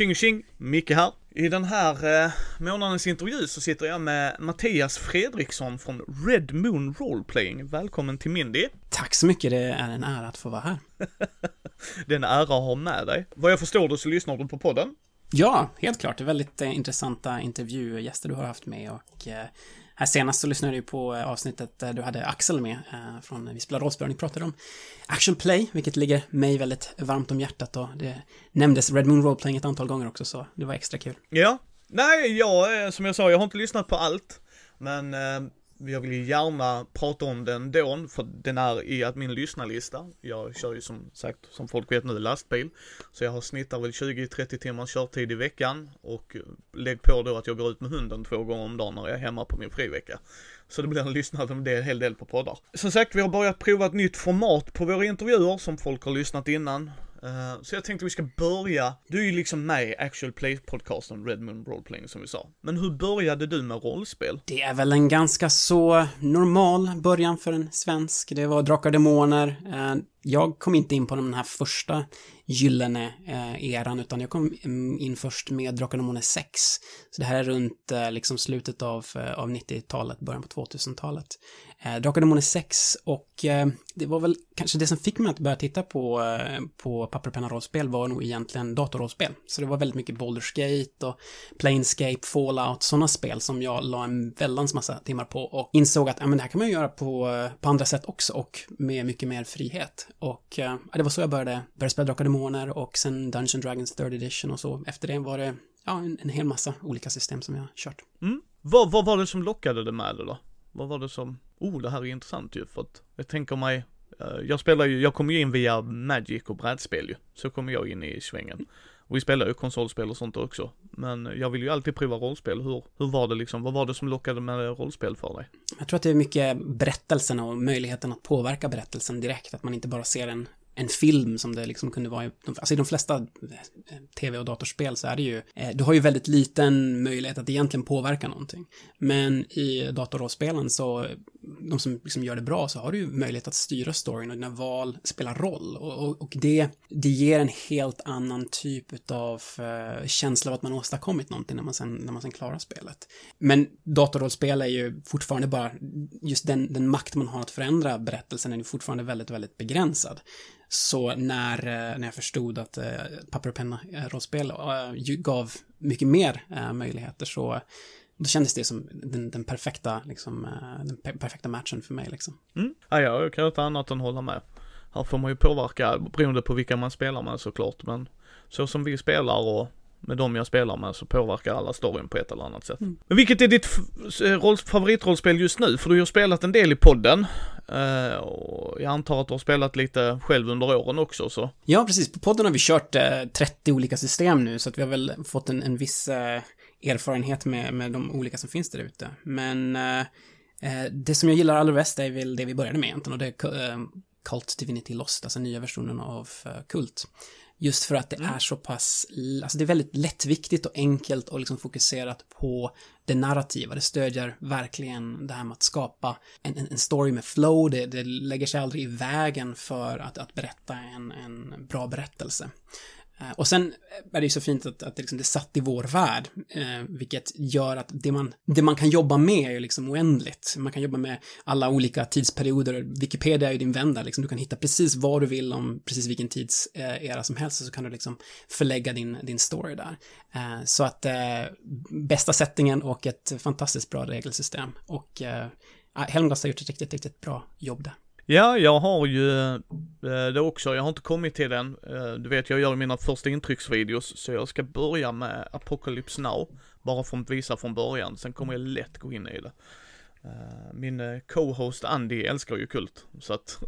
Tjing tjing, Micke här. I den här eh, månadens intervju så sitter jag med Mattias Fredriksson från Red Moon Roleplaying. Välkommen till Mindy. Tack så mycket, det är en ära att få vara här. det är en ära att ha med dig. Vad jag förstår det så lyssnar du på podden. Ja, helt klart. Det är väldigt eh, intressanta intervjugäster du har haft med och eh, här senast så lyssnade jag på eh, avsnittet där du hade Axel med eh, från Vi spelar rollspel och ni pratade om Action Play, vilket ligger mig väldigt varmt om hjärtat och det nämndes Red Moon Roleplaying ett antal gånger också så det var extra kul. Ja, nej, jag, som jag sa, jag har inte lyssnat på allt, men eh, jag vill gärna prata om den då, för den är i min lyssnarlista. Jag kör ju som sagt, som folk vet nu, lastbil. Så jag har snittar väl 20-30 timmars körtid i veckan och lägg på då att jag går ut med hunden två gånger om dagen när jag är hemma på min frivecka. Så det blir en lyssnad om det en hel del på poddar. Som sagt, vi har börjat prova ett nytt format på våra intervjuer som folk har lyssnat innan. Uh, så jag tänkte vi ska börja, du är ju liksom med i Actual Play-podcasten Redmond Roleplaying som vi sa. Men hur började du med rollspel? Det är väl en ganska så normal början för en svensk. Det var Drakar och Demoner. Uh, jag kom inte in på den här första gyllene eh, eran, utan jag kom mm, in först med Drakar och Demoner 6. Så det här är runt eh, liksom slutet av, eh, av 90-talet, början på 2000-talet. Eh, Drakar och Demoner 6 och eh, det var väl kanske det som fick mig att börja titta på, eh, på papper och penna rollspel var nog egentligen datorrollspel. Så det var väldigt mycket Baldur's Gate och Planescape, Fallout, sådana spel som jag la en väldans massa timmar på och insåg att ja, men det här kan man ju göra på, eh, på andra sätt också och med mycket mer frihet. Och det var så jag började, började spela Drakar och Demoner och sen Dungeons Dragons 3rd edition och så. Efter det var det ja, en, en hel massa olika system som jag kört. Mm. Vad, vad var det som lockade dig med det då? Vad var det som, oh det här är intressant ju för att jag tänker mig, eh, jag spelar ju, jag kommer ju in via Magic och brädspel ju, så kommer jag in i svängen. Och vi spelar ju konsolspel och sånt också. Men jag vill ju alltid prova rollspel. Hur, hur var det liksom? Vad var det som lockade med rollspel för dig? Jag tror att det är mycket berättelsen och möjligheten att påverka berättelsen direkt. Att man inte bara ser en en film som det liksom kunde vara i, alltså i de flesta eh, tv och datorspel så är det ju, eh, du har ju väldigt liten möjlighet att egentligen påverka någonting. Men i datorrollspelen så, de som liksom gör det bra så har du ju möjlighet att styra storyn och dina val spelar roll. Och, och, och det, det ger en helt annan typ av uh, eh, känsla av att man åstadkommit någonting när man sen, när man sen klarar spelet. Men datorrollspel är ju fortfarande bara, just den, den makt man har att förändra berättelsen är ju fortfarande väldigt, väldigt begränsad. Så när, eh, när jag förstod att eh, papper och penna-rollspel gav mycket mer möjligheter så då kändes det som den, den perfekta, liksom, den perfekta matchen för mig liksom. Mm. Ja, jag kan inte annat än hålla med. Här får man ju påverka beroende på vilka man spelar med såklart, men så som vi spelar och med de jag spelar med så påverkar alla storyn på ett eller annat sätt. Mm. Men vilket är ditt favoritrollspel just nu? För du har ju spelat en del i podden. Uh, och jag antar att du har spelat lite själv under åren också så. Ja, precis. På podden har vi kört eh, 30 olika system nu, så att vi har väl fått en, en viss uh, erfarenhet med, med de olika som finns där ute. Men det som jag gillar allra bäst är väl det vi började med egentligen, och det är Cult Divinity Lost, alltså nya versionen av Kult. Just för att det mm. är så pass, alltså det är väldigt lättviktigt och enkelt och liksom fokuserat på det narrativa. Det stödjer verkligen det här med att skapa en, en, en story med flow. Det, det, lägger sig aldrig i vägen för att, att berätta en, en bra berättelse. Eh, och sen är det ju så fint att, att det, liksom, det är satt i vår värld, eh, vilket gör att det man, det man kan jobba med är ju liksom oändligt. Man kan jobba med alla olika tidsperioder. Wikipedia är ju din vän där, liksom. Du kan hitta precis vad du vill om precis vilken tidsera eh, som helst, så kan du liksom förlägga din, din story där. Eh, så att eh, bästa settingen och ett fantastiskt bra regelsystem. Och eh, Helmgast har gjort ett riktigt, riktigt bra jobb där. Ja, jag har ju eh, det också. Jag har inte kommit till den. Eh, du vet, jag gör mina första intrycksvideos, så jag ska börja med Apocalypse Now. Bara för att visa från början, sen kommer jag lätt gå in i det. Eh, min co-host Andy älskar ju Kult, så att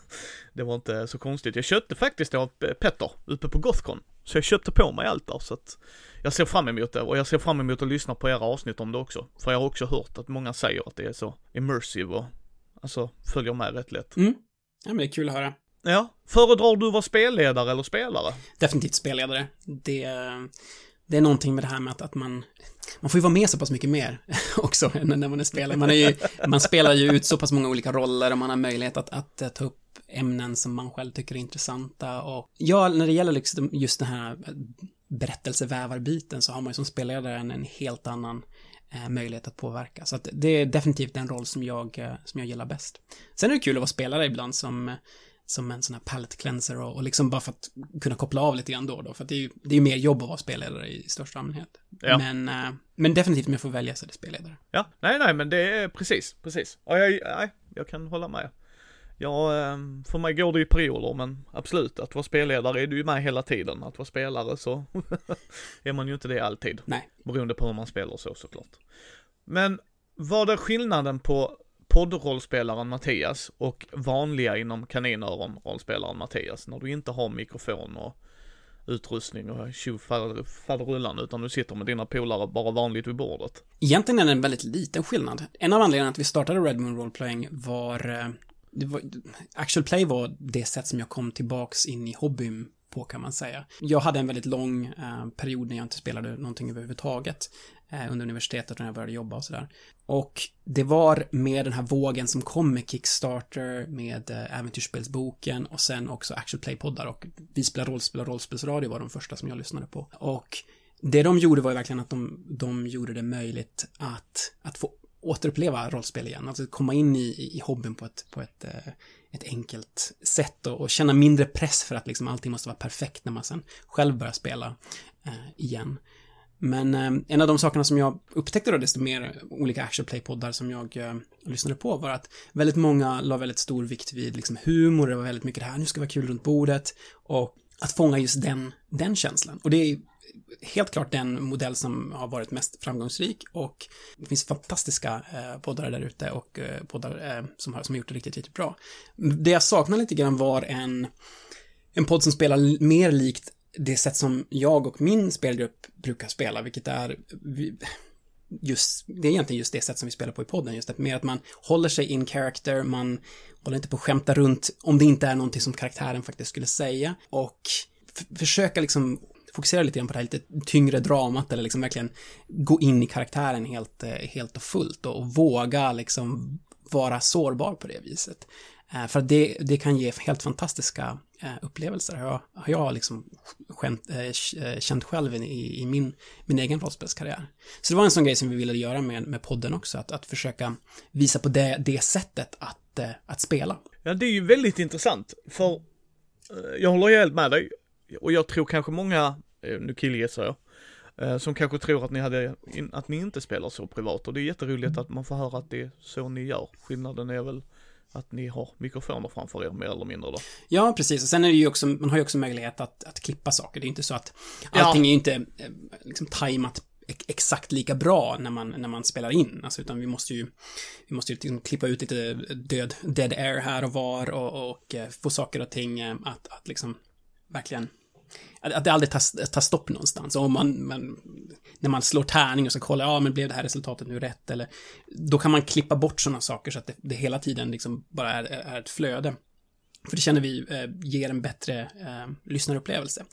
det var inte så konstigt. Jag köpte faktiskt det av Petter uppe på Gothcon, så jag köpte på mig allt där, så att jag ser fram emot det och jag ser fram emot att lyssna på era avsnitt om det också. För jag har också hört att många säger att det är så immersive och Alltså, följer med rätt lätt. Mm. Ja, men det är kul att höra. Ja. Föredrar du att vara spelledare eller spelare? Definitivt spelledare. Det, det är någonting med det här med att, att man, man får ju vara med så pass mycket mer också när man är spelare. Man, är ju, man spelar ju ut så pass många olika roller och man har möjlighet att, att ta upp ämnen som man själv tycker är intressanta och ja, när det gäller liksom just det här berättelsevävarbiten så har man ju som spelledare en, en helt annan eh, möjlighet att påverka. Så att det är definitivt den roll som jag, eh, som jag gillar bäst. Sen är det kul att vara spelare ibland som, eh, som en sån här palette cleanser och, och liksom bara för att kunna koppla av lite grann då och då. För att det är ju det är mer jobb att vara spelledare i, i största allmänhet. Ja. Men, eh, men definitivt om jag får välja så är det spelledare. Ja, nej, nej, men det är precis, precis. Och jag, nej, jag kan hålla med. Ja, ehm, för mig går det i perioder, men absolut, att vara spelledare är du ju med hela tiden. Att vara spelare så är man ju inte det alltid. Nej. Beroende på hur man spelar så såklart. Men vad är skillnaden på poddrollspelaren Mattias och vanliga inom kaninöron-rollspelaren Mattias när du inte har mikrofon och utrustning och tjofaderullan utan du sitter med dina polare bara vanligt vid bordet? Egentligen är det en väldigt liten skillnad. En av anledningarna att vi startade Red Moon Roleplaying var, eh, var Actual Play var det sätt som jag kom tillbaks in i hobbyn på kan man säga. Jag hade en väldigt lång eh, period när jag inte spelade någonting överhuvudtaget eh, under universitetet när jag började jobba och sådär. Och det var med den här vågen som kom med Kickstarter, med eh, Äventyrsspelsboken och sen också Actual Play-poddar och Vi spelar rollspel och rollspelsradio var de första som jag lyssnade på. Och det de gjorde var ju verkligen att de, de gjorde det möjligt att, att få återuppleva rollspel igen, alltså komma in i, i hobbyn på ett, på ett, eh, ett enkelt sätt och, och känna mindre press för att liksom allting måste vara perfekt när man sen själv börjar spela eh, igen. Men eh, en av de sakerna som jag upptäckte då, desto mer olika action play-poddar som jag eh, lyssnade på var att väldigt många la väldigt stor vikt vid liksom humor, det var väldigt mycket det här, nu ska det vara kul runt bordet och att fånga just den, den känslan. Och det är helt klart den modell som har varit mest framgångsrik och det finns fantastiska eh, poddar där ute och eh, poddar eh, som, har, som har gjort det riktigt, riktigt bra. Det jag saknar lite grann var en, en podd som spelar mer likt det sätt som jag och min spelgrupp brukar spela, vilket är vi, just, det är egentligen just det sätt som vi spelar på i podden, just det, mer att man håller sig in character, man håller inte på att skämta runt om det inte är någonting som karaktären faktiskt skulle säga och försöka liksom fokusera lite grann på det här lite tyngre dramat eller liksom verkligen gå in i karaktären helt, eh, helt och fullt och våga liksom vara sårbar på det viset. Eh, för att det, det kan ge helt fantastiska eh, upplevelser, har jag, har jag liksom skämt, känt själv i, i min, min egen rollspelskarriär. Så det var en sån grej som vi ville göra med, med podden också, att, att försöka visa på det, det sättet att, att spela. Ja, det är ju väldigt intressant, för jag håller helt med dig. Och jag tror kanske många nu killgissar jag, eh, som kanske tror att ni hade, att ni inte spelar så privat och det är jätteroligt att man får höra att det är så ni gör. Skillnaden är väl att ni har mikrofoner framför er mer eller mindre då. Ja, precis. Och sen är det ju också, man har ju också möjlighet att, att klippa saker. Det är inte så att allting ja. är ju inte eh, liksom tajmat exakt lika bra när man, när man spelar in, alltså, utan vi måste ju, vi måste ju liksom klippa ut lite död, dead air här och var och, och få saker och ting att, att liksom verkligen att det aldrig tar, tar stopp någonstans. Och om man, man, när man slår tärning och så kollar, ja men blev det här resultatet nu rätt? Eller, då kan man klippa bort sådana saker så att det, det hela tiden liksom bara är, är ett flöde. För det känner vi eh, ger en bättre eh, lyssnarupplevelse.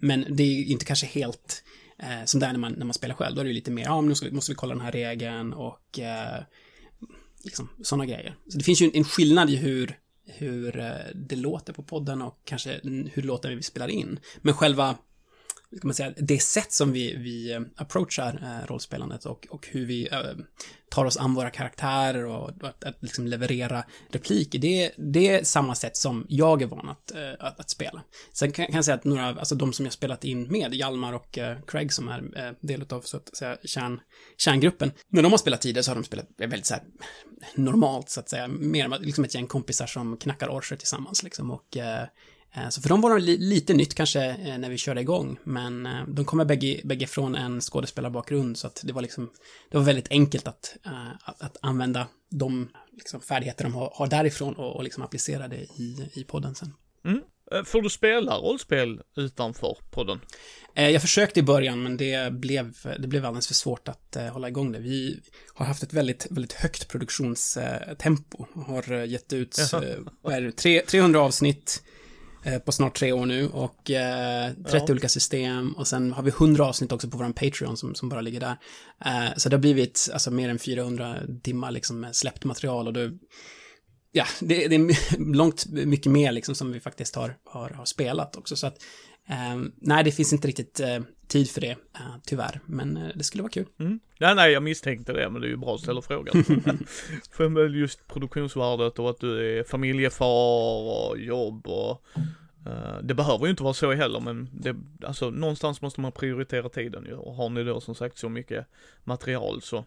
Men det är inte kanske helt eh, som det är när man, när man spelar själv. Då är det lite mer, ja men nu ska, måste vi kolla den här regeln och eh, liksom sådana grejer. Så det finns ju en skillnad i hur hur eh, det låter på podden och kanske hur låten vi spelar in. Men själva ska man säga, det sätt som vi, vi eh, approachar eh, rollspelandet och, och hur vi eh, tar oss an våra karaktärer och att, att liksom leverera repliker, det, det är samma sätt som jag är van att, eh, att, att, spela. Sen kan, kan jag säga att några, alltså de som jag spelat in med, Hjalmar och eh, Craig som är eh, del av, så att säga, kärn, kärngruppen, när de har spelat tidigare så har de spelat väldigt så här normalt, så att säga, mer liksom ett gäng kompisar som knackar orcher tillsammans liksom och Eh, så för dem var det lite nytt kanske eh, när vi körde igång, men eh, de kommer bägge, bägge från en skådespelarbakgrund så att det var liksom, det var väldigt enkelt att, att, att använda de liksom, färdigheter de har, har därifrån och, och liksom applicera det i, i podden sen. Mm. Får du spela rollspel utanför podden? Jag försökte i början, men det blev, det blev alldeles för svårt att hålla igång det. Vi har haft ett väldigt, väldigt högt produktionstempo. Har gett ut, är det, 300 avsnitt Eh, på snart tre år nu och eh, 30 ja. olika system och sen har vi 100 avsnitt också på våran Patreon som, som bara ligger där. Eh, så det har blivit alltså mer än 400 timmar liksom med släppt material och då Ja, det, det, är långt mycket mer liksom som vi faktiskt har, har, har spelat också så att eh, nej, det finns inte riktigt eh, tid för det, uh, tyvärr. Men uh, det skulle vara kul. Mm. Ja, nej, jag misstänkte det, men det är ju bra att ställa frågan. för just produktionsvärdet och att du är familjefar och jobb och uh, det behöver ju inte vara så heller, men det, alltså någonstans måste man prioritera tiden ju. Och har ni då som sagt så mycket material så,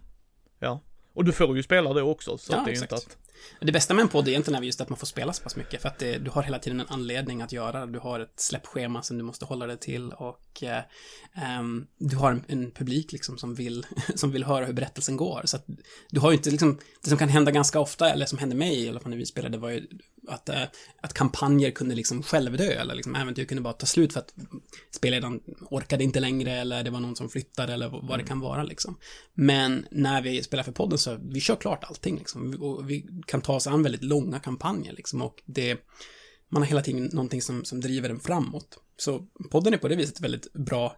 ja. Och du får ju spela det också, så Ja, det är exakt. inte att Det bästa med en podd egentligen är just att man får spela så pass mycket, för att det, du har hela tiden en anledning att göra det. Du har ett släppschema som du måste hålla dig till och eh, ehm, du har en, en publik liksom som vill, som vill höra hur berättelsen går. Så att du har ju inte liksom, det som kan hända ganska ofta, eller som hände mig i alla fall när vi spelade, var ju att, eh, att kampanjer kunde liksom självdö, eller liksom äventyr kunde bara ta slut för att spelledaren orkade inte längre, eller det var någon som flyttade, eller vad det kan vara liksom. Men när vi spelar för podden så, vi kör klart allting liksom. Och vi kan ta oss an väldigt långa kampanjer liksom. Och det, man har hela tiden någonting som, som driver den framåt. Så podden är på det viset väldigt bra,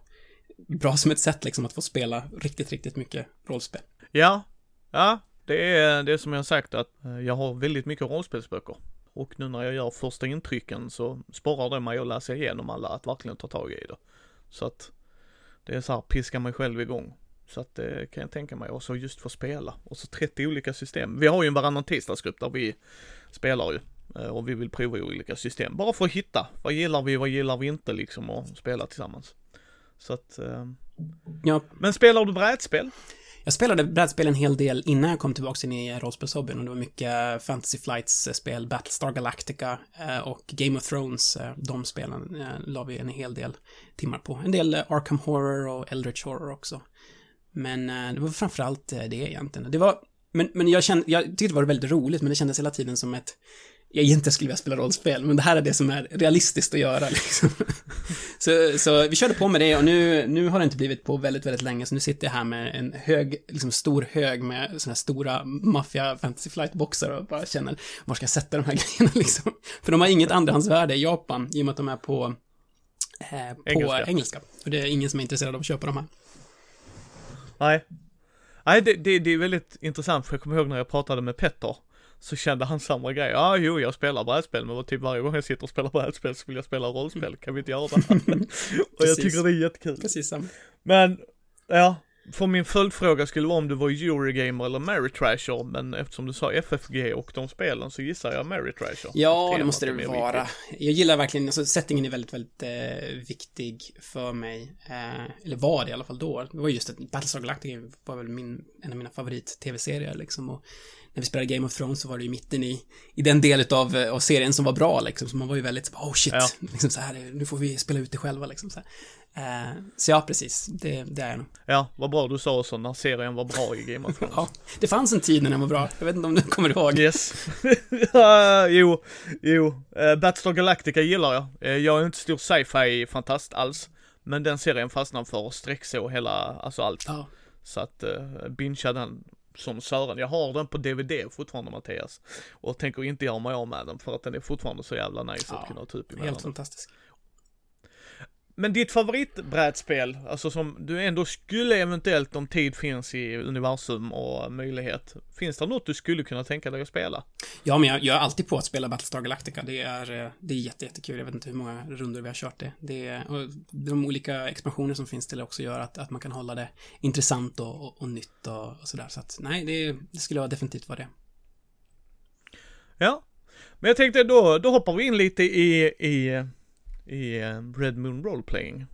bra som ett sätt liksom att få spela riktigt, riktigt mycket rollspel. Ja, ja, det är det som jag har sagt att eh, jag har väldigt mycket rollspelsböcker. Och nu när jag gör första intrycken så sporrar det mig att läsa igenom alla, att verkligen ta tag i det. Så att det är så här, piska mig själv igång. Så att det kan jag tänka mig. Och så just få spela. Och så 30 olika system. Vi har ju en varannan tisdagsgrupp där vi spelar ju. Eh, Och vi vill prova olika system. Bara för att hitta. Vad gillar vi, vad gillar vi inte liksom och spela tillsammans. Så att, eh, Ja, men spelar du brädspel? Jag spelade brädspel en hel del innan jag kom tillbaka in i rollspelshobbyn och det var mycket Fantasy Flights-spel, Battlestar Galactica eh, och Game of Thrones. Eh, de spelen eh, la vi en hel del timmar på. En del Arkham Horror och Eldritch Horror också. Men det var framförallt det egentligen. Det var, men, men jag kände, jag tyckte det var väldigt roligt, men det kändes hela tiden som ett jag egentligen skulle vilja spela rollspel, men det här är det som är realistiskt att göra liksom. så, så vi körde på med det och nu, nu har det inte blivit på väldigt, väldigt länge, så nu sitter jag här med en hög, liksom stor hög med sådana här stora maffia fantasy flight-boxar och bara känner, var ska jag sätta de här grejerna liksom? För de har inget andrahandsvärde i Japan, i och med att de är på, eh, på Engelska. engelska. Och det är ingen som är intresserad av att köpa de här. Nej. Nej, det, det, det är väldigt intressant för jag kommer ihåg när jag pratade med Petter. Så kände han samma grej. Ja, ah, jo, jag spelar brädspel, men typ varje gång jag sitter och spelar brädspel så vill jag spela rollspel. Kan vi inte göra det? och jag tycker det är jättekul. Precis samma. Men, ja. För min följdfråga skulle vara om du var Eurogamer eller Mary Trasher, men eftersom du sa FFG och de spelen så gissar jag Mary Trasher. Ja, det måste det vara. viktigt. Jag gillar verkligen, alltså settingen är väldigt, väldigt eh, viktig för mig. Eh, eller var det i alla fall då. Det var just att Battlestar Galactica var väl min, en av mina favorit-tv-serier liksom. Och när vi spelade Game of Thrones så var det ju mitten i, i den del av, av serien som var bra liksom. Så man var ju väldigt oh shit, Ja. liksom så här, nu får vi spela ut det själva liksom. Så, här. Eh, så ja, precis, det, det är jag nog. Ja, vad bra du sa också när serien var bra i Game of Thrones. Ja, det fanns en tid när den var bra. Jag vet inte om du kommer ihåg. Yes. uh, jo, jo. Uh, Battlestar Galactica gillar jag. Eh, jag är inte stor sci-fi fantast alls. Men den serien fastnar för och sträckså hela, alltså allt. Ja. Så att uh, bingea den som Sören. Jag har den på DVD fortfarande Mattias. Och tänker inte göra mig av med den för att den är fortfarande så jävla nice Ja, att kunna ta upp emellan. Helt fantastisk. Men ditt favoritbrädspel, alltså som du ändå skulle eventuellt om tid finns i universum och möjlighet. Finns det något du skulle kunna tänka dig att spela? Ja, men jag, jag är alltid på att spela Battlestar Galactica. Det är, eh, det är jätte, jättekul. Jag vet inte hur många runder vi har kört det. det är, och de olika expansioner som finns till det också gör att, att man kan hålla det intressant och, och, och nytt och, och sådär. Så att nej, det, det skulle vara definitivt vara det. Ja, men jag tänkte då, då hoppar vi in lite i, i, i eh, Red Moon Roleplaying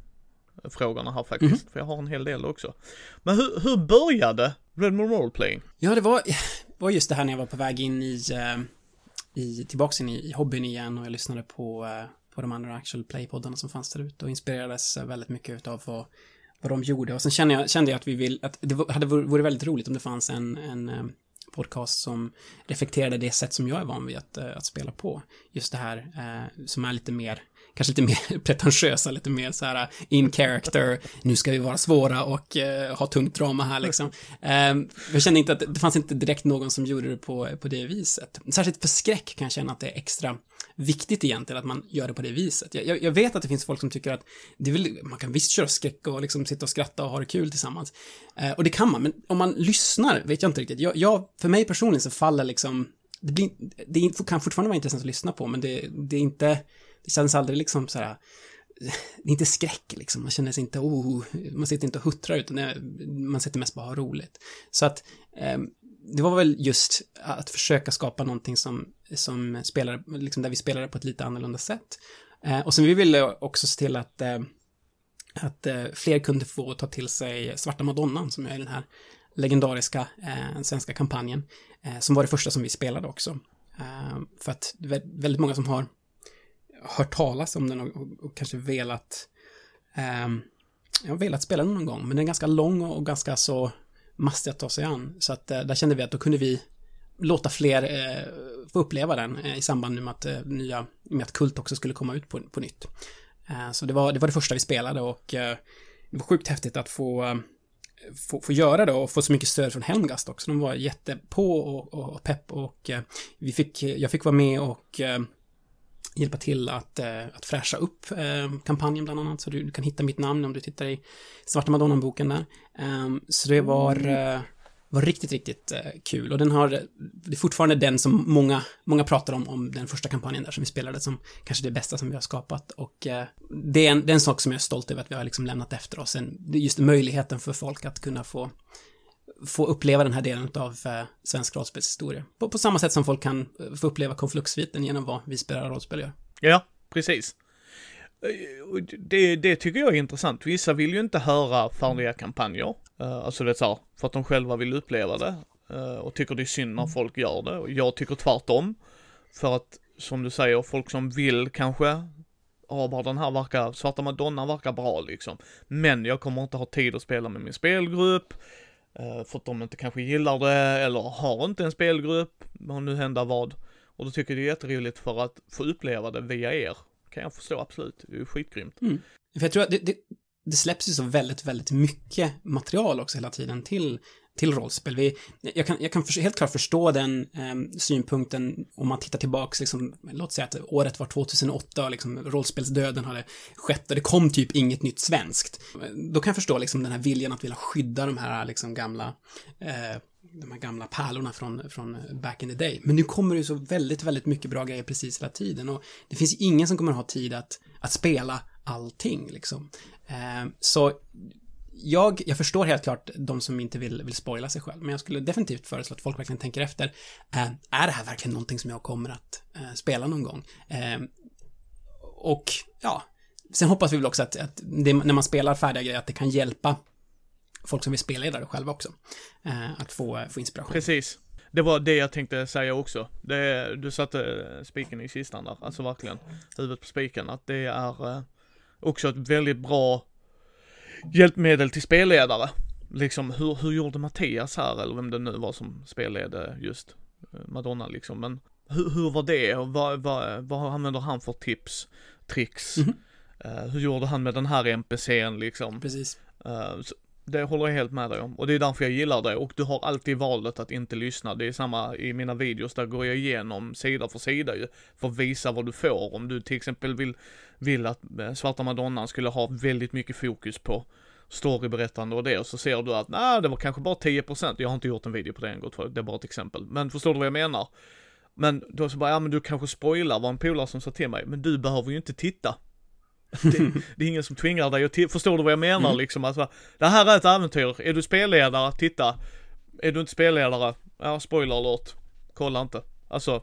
frågorna här faktiskt, för jag har en hel del också. Men hur, hur började Red Moon Roleplaying? Ja, det var, var just det här när jag var på väg in i, eh, i tillbaks in i, i hobbyn igen och jag lyssnade på, eh, på de andra actual play-poddarna som fanns där ute och inspirerades väldigt mycket utav vad, vad de gjorde. Och sen kände jag, kände jag att vi vill, att det hade vore väldigt roligt om det fanns en, en podcast som reflekterade det sätt som jag är van vid att, att spela på. Just det här eh, som är lite mer, kanske lite mer pretentiösa, lite mer så här uh, in character, nu ska vi vara svåra och eh, ha tungt drama här liksom. Eh, jag kände inte att det fanns inte direkt någon som gjorde det på, på det viset. Särskilt för skräck kan jag känna att det är extra viktigt egentligen att man gör det på det viset. Jag, jag, vet att det finns folk som tycker att det väl, man kan visst köra skräck och liksom sitta och skratta och ha det kul tillsammans. Eh, och det kan man, men om man lyssnar vet jag inte riktigt. Jag, jag, för mig personligen så faller liksom, det, blir, det kan fortfarande vara intressant att lyssna på, men det, det är inte, det känns aldrig liksom så här det är inte skräck liksom, man känner sig inte, oh, man sitter inte och huttrar utan man sitter mest bara och har roligt. Så att eh, det var väl just att försöka skapa någonting som, som spelar, liksom där vi spelade på ett lite annorlunda sätt. Eh, och sen vi ville också se till att, eh, att eh, fler kunde få ta till sig Svarta Madonnan som är den här legendariska eh, svenska kampanjen, eh, som var det första som vi spelade också. Eh, för att det är väldigt många som har hört talas om den och, och, och kanske velat ehm, jag har velat spela den någon gång, men den är ganska lång och ganska så mastig att ta sig an. Så att eh, där kände vi att då kunde vi låta fler eh, få uppleva den eh, i samband med att, eh, nya, med att Kult också skulle komma ut på, på nytt. Eh, så det var, det var det första vi spelade och eh, det var sjukt häftigt att få, eh, få, få göra det och få så mycket stöd från Helmgast också. De var jättepå och, och, och pepp och eh, vi fick, jag fick vara med och eh, hjälpa till att, att fräscha upp kampanjen bland annat. Så du kan hitta mitt namn om du tittar i Svarta Madonnan-boken där. så det var mm var riktigt, riktigt eh, kul. Och den har, det är fortfarande den som många, många pratar om, om den första kampanjen där som vi spelade som kanske det bästa som vi har skapat. Och eh, det, är en, det är en sak som jag är stolt över att vi har liksom lämnat efter oss. En, just möjligheten för folk att kunna få, få uppleva den här delen av eh, svensk rollspelshistoria. På, på samma sätt som folk kan eh, få uppleva konfluktsviten genom vad vi spelar rollspel gör. Ja, precis. Eh, det, det tycker jag är intressant. Vissa vill ju inte höra färdiga kampanjer. Alltså det är så för att de själva vill uppleva det. Och tycker det är synd när folk gör det. Och jag tycker tvärtom. För att, som du säger, folk som vill kanske, ja bara den här verkar, Svarta Madonna verkar bra liksom. Men jag kommer inte ha tid att spela med min spelgrupp. Uh, för att de inte kanske gillar det, eller har inte en spelgrupp, vad nu händer vad. Och då tycker jag det är jätteroligt för att få uppleva det via er. Kan jag förstå, absolut. Det är ju skitgrymt. Mm. För jag tror att det, det, det släpps ju så väldigt, väldigt mycket material också hela tiden till, till rollspel. Vi, jag kan, jag kan för, helt klart förstå den eh, synpunkten om man tittar tillbaks, liksom, låt säga att året var 2008 och liksom rollspelsdöden hade skett och det kom typ inget nytt svenskt. Då kan jag förstå liksom den här viljan att vilja skydda de här liksom gamla eh, de här gamla pärlorna från, från back in the day. Men nu kommer det ju så väldigt, väldigt mycket bra grejer precis hela tiden och det finns ingen som kommer att ha tid att, att spela allting liksom. Eh, så jag, jag förstår helt klart de som inte vill, vill spoila sig själv, men jag skulle definitivt föreslå att folk verkligen tänker efter. Eh, är det här verkligen någonting som jag kommer att eh, spela någon gång? Eh, och ja, sen hoppas vi väl också att, att det, när man spelar färdiga grejer, att det kan hjälpa folk som vill spela det själva också. Eh, att få, eh, få inspiration. Precis. Det var det jag tänkte säga också. Det, du satte spiken i kistan där, alltså verkligen. Huvudet på spiken, att det är också ett väldigt bra hjälpmedel till spelledare. Liksom hur, hur gjorde Mattias här eller vem det nu var som spelledde just eh, Madonna liksom. Men hur, hur var det och vad, vad, vad använder han för tips, tricks? Mm -hmm. uh, hur gjorde han med den här NPCn liksom? Precis. Uh, så, det håller jag helt med dig om. Och det är därför jag gillar det. Och du har alltid valet att inte lyssna. Det är samma i mina videos, där går jag igenom sida för sida ju. För att visa vad du får. Om du till exempel vill, vill att eh, Svarta Madonnan skulle ha väldigt mycket fokus på storyberättande och det och så ser du att nej det var kanske bara 10%, jag har inte gjort en video på det än gott det är bara ett exempel. Men förstår du vad jag menar? Men då så bara, ja men du kanske spoilar vad en polare som sa till mig, men du behöver ju inte titta. Det, det, är ingen som tvingar dig att förstår du vad jag menar mm. liksom? Alltså, det här är ett äventyr, är du spelledare, titta. Är du inte spelledare, ja spoiler alert, kolla inte. Alltså,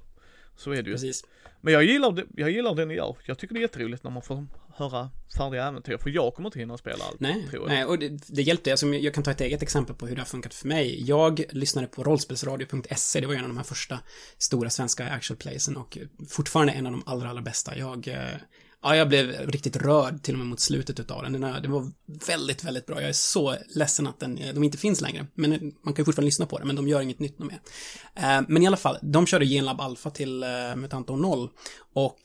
så är det ju. Precis. Men jag gillar, det, jag gillar det ni gör. Jag tycker det är jätteroligt när man får höra färdiga äventyr, för jag kommer inte hinna spela allt. Nej, nej och det, det hjälpte. Alltså, jag kan ta ett eget exempel på hur det har funkat för mig. Jag lyssnade på rollspelsradio.se, det var en av de här första stora svenska actual playsen och fortfarande en av de allra, allra bästa. Jag eh, Ja, jag blev riktigt rörd till och med mot slutet utav den. den var väldigt, väldigt bra. Jag är så ledsen att den, eh, de inte finns längre. Men eh, man kan ju fortfarande lyssna på det, men de gör inget nytt mer. Eh, men i alla fall, de körde Genlab Alpha till eh, Mutantor 0 och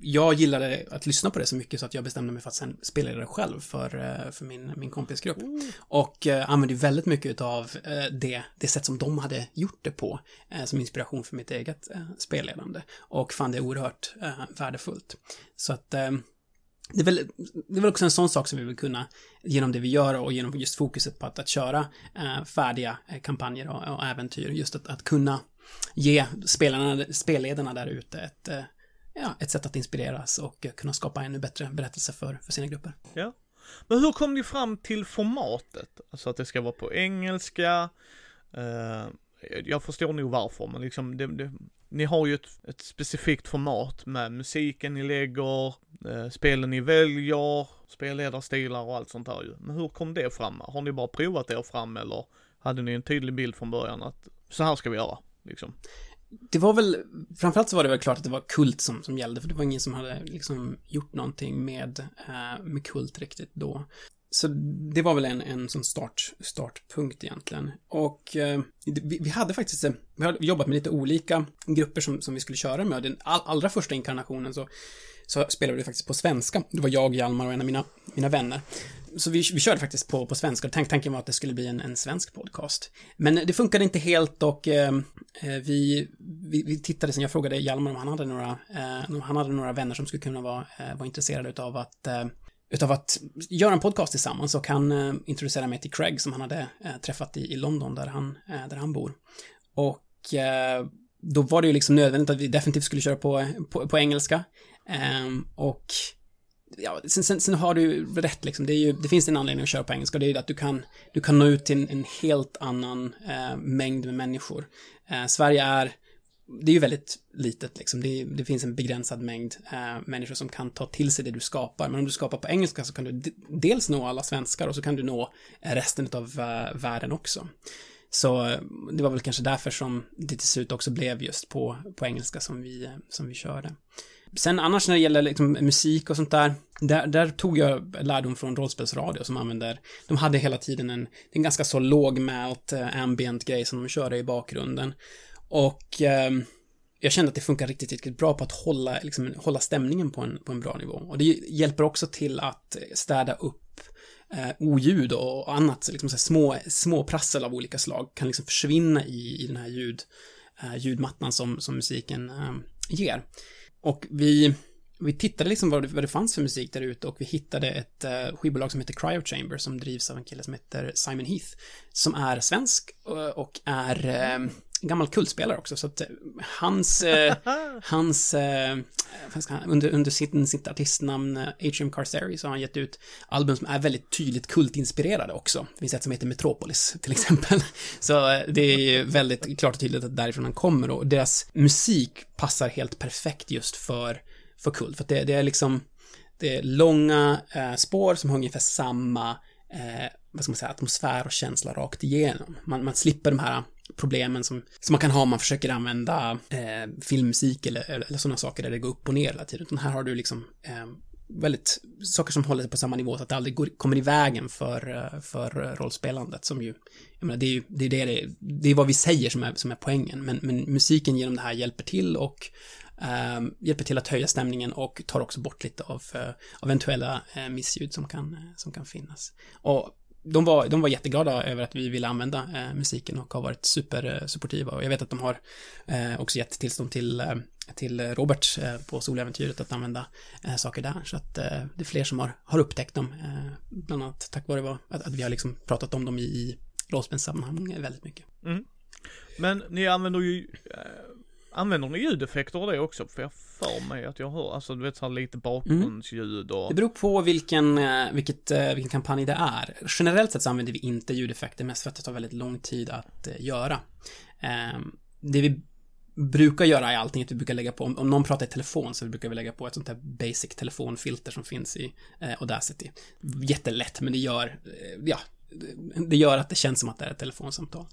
jag gillade att lyssna på det så mycket så att jag bestämde mig för att sen spela det själv för, eh, för min, min kompisgrupp. Mm. Och eh, använde väldigt mycket av det, det sätt som de hade gjort det på som inspiration för mitt eget spelledande. Och fann det oerhört värdefullt. Så att det är, väl, det är väl också en sån sak som vi vill kunna, genom det vi gör och genom just fokuset på att, att köra eh, färdiga kampanjer och, och äventyr, just att, att kunna ge spelarna, spelledarna där ute ett, ja, ett sätt att inspireras och kunna skapa ännu bättre berättelser för, för sina grupper. Ja. Men hur kom ni fram till formatet? Alltså att det ska vara på engelska. Eh, jag förstår nog varför, men liksom det, det, ni har ju ett, ett, specifikt format med musiken ni lägger, eh, spelen ni väljer, spelledarstilar och allt sånt där ju. Men hur kom det fram? Har ni bara provat er fram eller hade ni en tydlig bild från början att så här ska vi göra, liksom? Det var väl, framförallt så var det väl klart att det var kult som, som gällde, för det var ingen som hade liksom gjort någonting med, eh, med kult riktigt då. Så det var väl en, en sån start, startpunkt egentligen. Och eh, vi, vi, hade faktiskt, eh, vi hade jobbat med lite olika grupper som, som vi skulle köra med. Den all, allra första inkarnationen så, så spelade vi faktiskt på svenska. Det var jag, Hjalmar och en av mina, mina vänner. Så vi, vi körde faktiskt på, på svenska. Tank, tanken var att det skulle bli en, en svensk podcast. Men det funkade inte helt och eh, eh, vi, vi, vi, tittade sen, jag frågade Hjalmar om han hade några, eh, om han hade några vänner som skulle kunna vara, eh, vara intresserade utav att eh, utav att göra en podcast tillsammans och han eh, introducerade mig till Craig som han hade eh, träffat i, i London där han, eh, där han bor. Och eh, då var det ju liksom nödvändigt att vi definitivt skulle köra på, på, på engelska. Ehm, och ja, sen, sen, sen, har du rätt liksom. Det, är ju, det finns en anledning att köra på engelska. Det är ju att du kan, du kan nå ut till en, en helt annan eh, mängd med människor. Eh, Sverige är det är ju väldigt litet liksom. Det, det finns en begränsad mängd eh, människor som kan ta till sig det du skapar. Men om du skapar på engelska så kan du dels nå alla svenskar och så kan du nå eh, resten av eh, världen också. Så eh, det var väl kanske därför som det till slut också blev just på, på engelska som vi, som vi körde. Sen annars när det gäller liksom musik och sånt där, där, där tog jag lärdom från rollspelsradio som använder, de hade hela tiden en, en ganska så lågmält eh, ambient grej som de körde i bakgrunden. Och eh, jag kände att det funkar riktigt, riktigt bra på att hålla, liksom, hålla stämningen på en, på en bra nivå. Och det hjälper också till att städa upp eh, oljud och annat, liksom så små, små prassel av olika slag kan liksom försvinna i, i den här ljud, eh, ljudmattan som, som musiken eh, ger. Och vi, vi tittade liksom vad det, vad det fanns för musik där ute och vi hittade ett uh, skivbolag som heter Cryo Chamber som drivs av en kille som heter Simon Heath som är svensk och, och är uh, gammal kultspelare också, så att eh, hans, eh, hans, eh, under, under sitt, sitt artistnamn eh, Atrium Carceri så har han gett ut album som är väldigt tydligt kultinspirerade också. Det finns ett som heter Metropolis till exempel. Så eh, det är ju väldigt klart och tydligt att därifrån han kommer och deras musik passar helt perfekt just för, för kult, för att det, det är liksom, det är långa eh, spår som har ungefär samma eh, vad ska man säga, atmosfär och känsla rakt igenom. Man, man slipper de här problemen som, som man kan ha om man försöker använda eh, filmmusik eller, eller sådana saker där det går upp och ner hela tiden. Utan här har du liksom eh, väldigt, saker som håller sig på samma nivå så att det aldrig går, kommer i vägen för, eh, för rollspelandet som ju, jag menar, det är ju, det är det, det, är, det är vad vi säger som är, som är poängen, men, men musiken genom det här hjälper till och eh, hjälper till att höja stämningen och tar också bort lite av, eh, av eventuella eh, missljud som kan, eh, som kan finnas. Och de var, de var jätteglada över att vi ville använda eh, musiken och har varit supersupportiva. Eh, och jag vet att de har eh, också gett tillstånd till, eh, till Robert eh, på Soläventyret att använda eh, saker där. Så att eh, det är fler som har, har upptäckt dem. Eh, bland annat tack vare vad, att, att, vi har liksom pratat om dem i, i rollspelssammanhang väldigt mycket. Mm. Men ni använder ju Använder ni ljudeffekter och det också? För jag för mig att jag hör, alltså du vet så här lite bakgrundsljud och... Det beror på vilken, eh, vilket, eh, vilken kampanj det är. Generellt sett så använder vi inte ljudeffekter, mest för att det tar väldigt lång tid att eh, göra. Ehm, det vi brukar göra är allting att vi brukar lägga på, om någon pratar i telefon så brukar vi lägga på ett sånt här basic telefonfilter som finns i Audacity. Jättelätt, men det gör, ja, det gör att det känns som att det är ett telefonsamtal.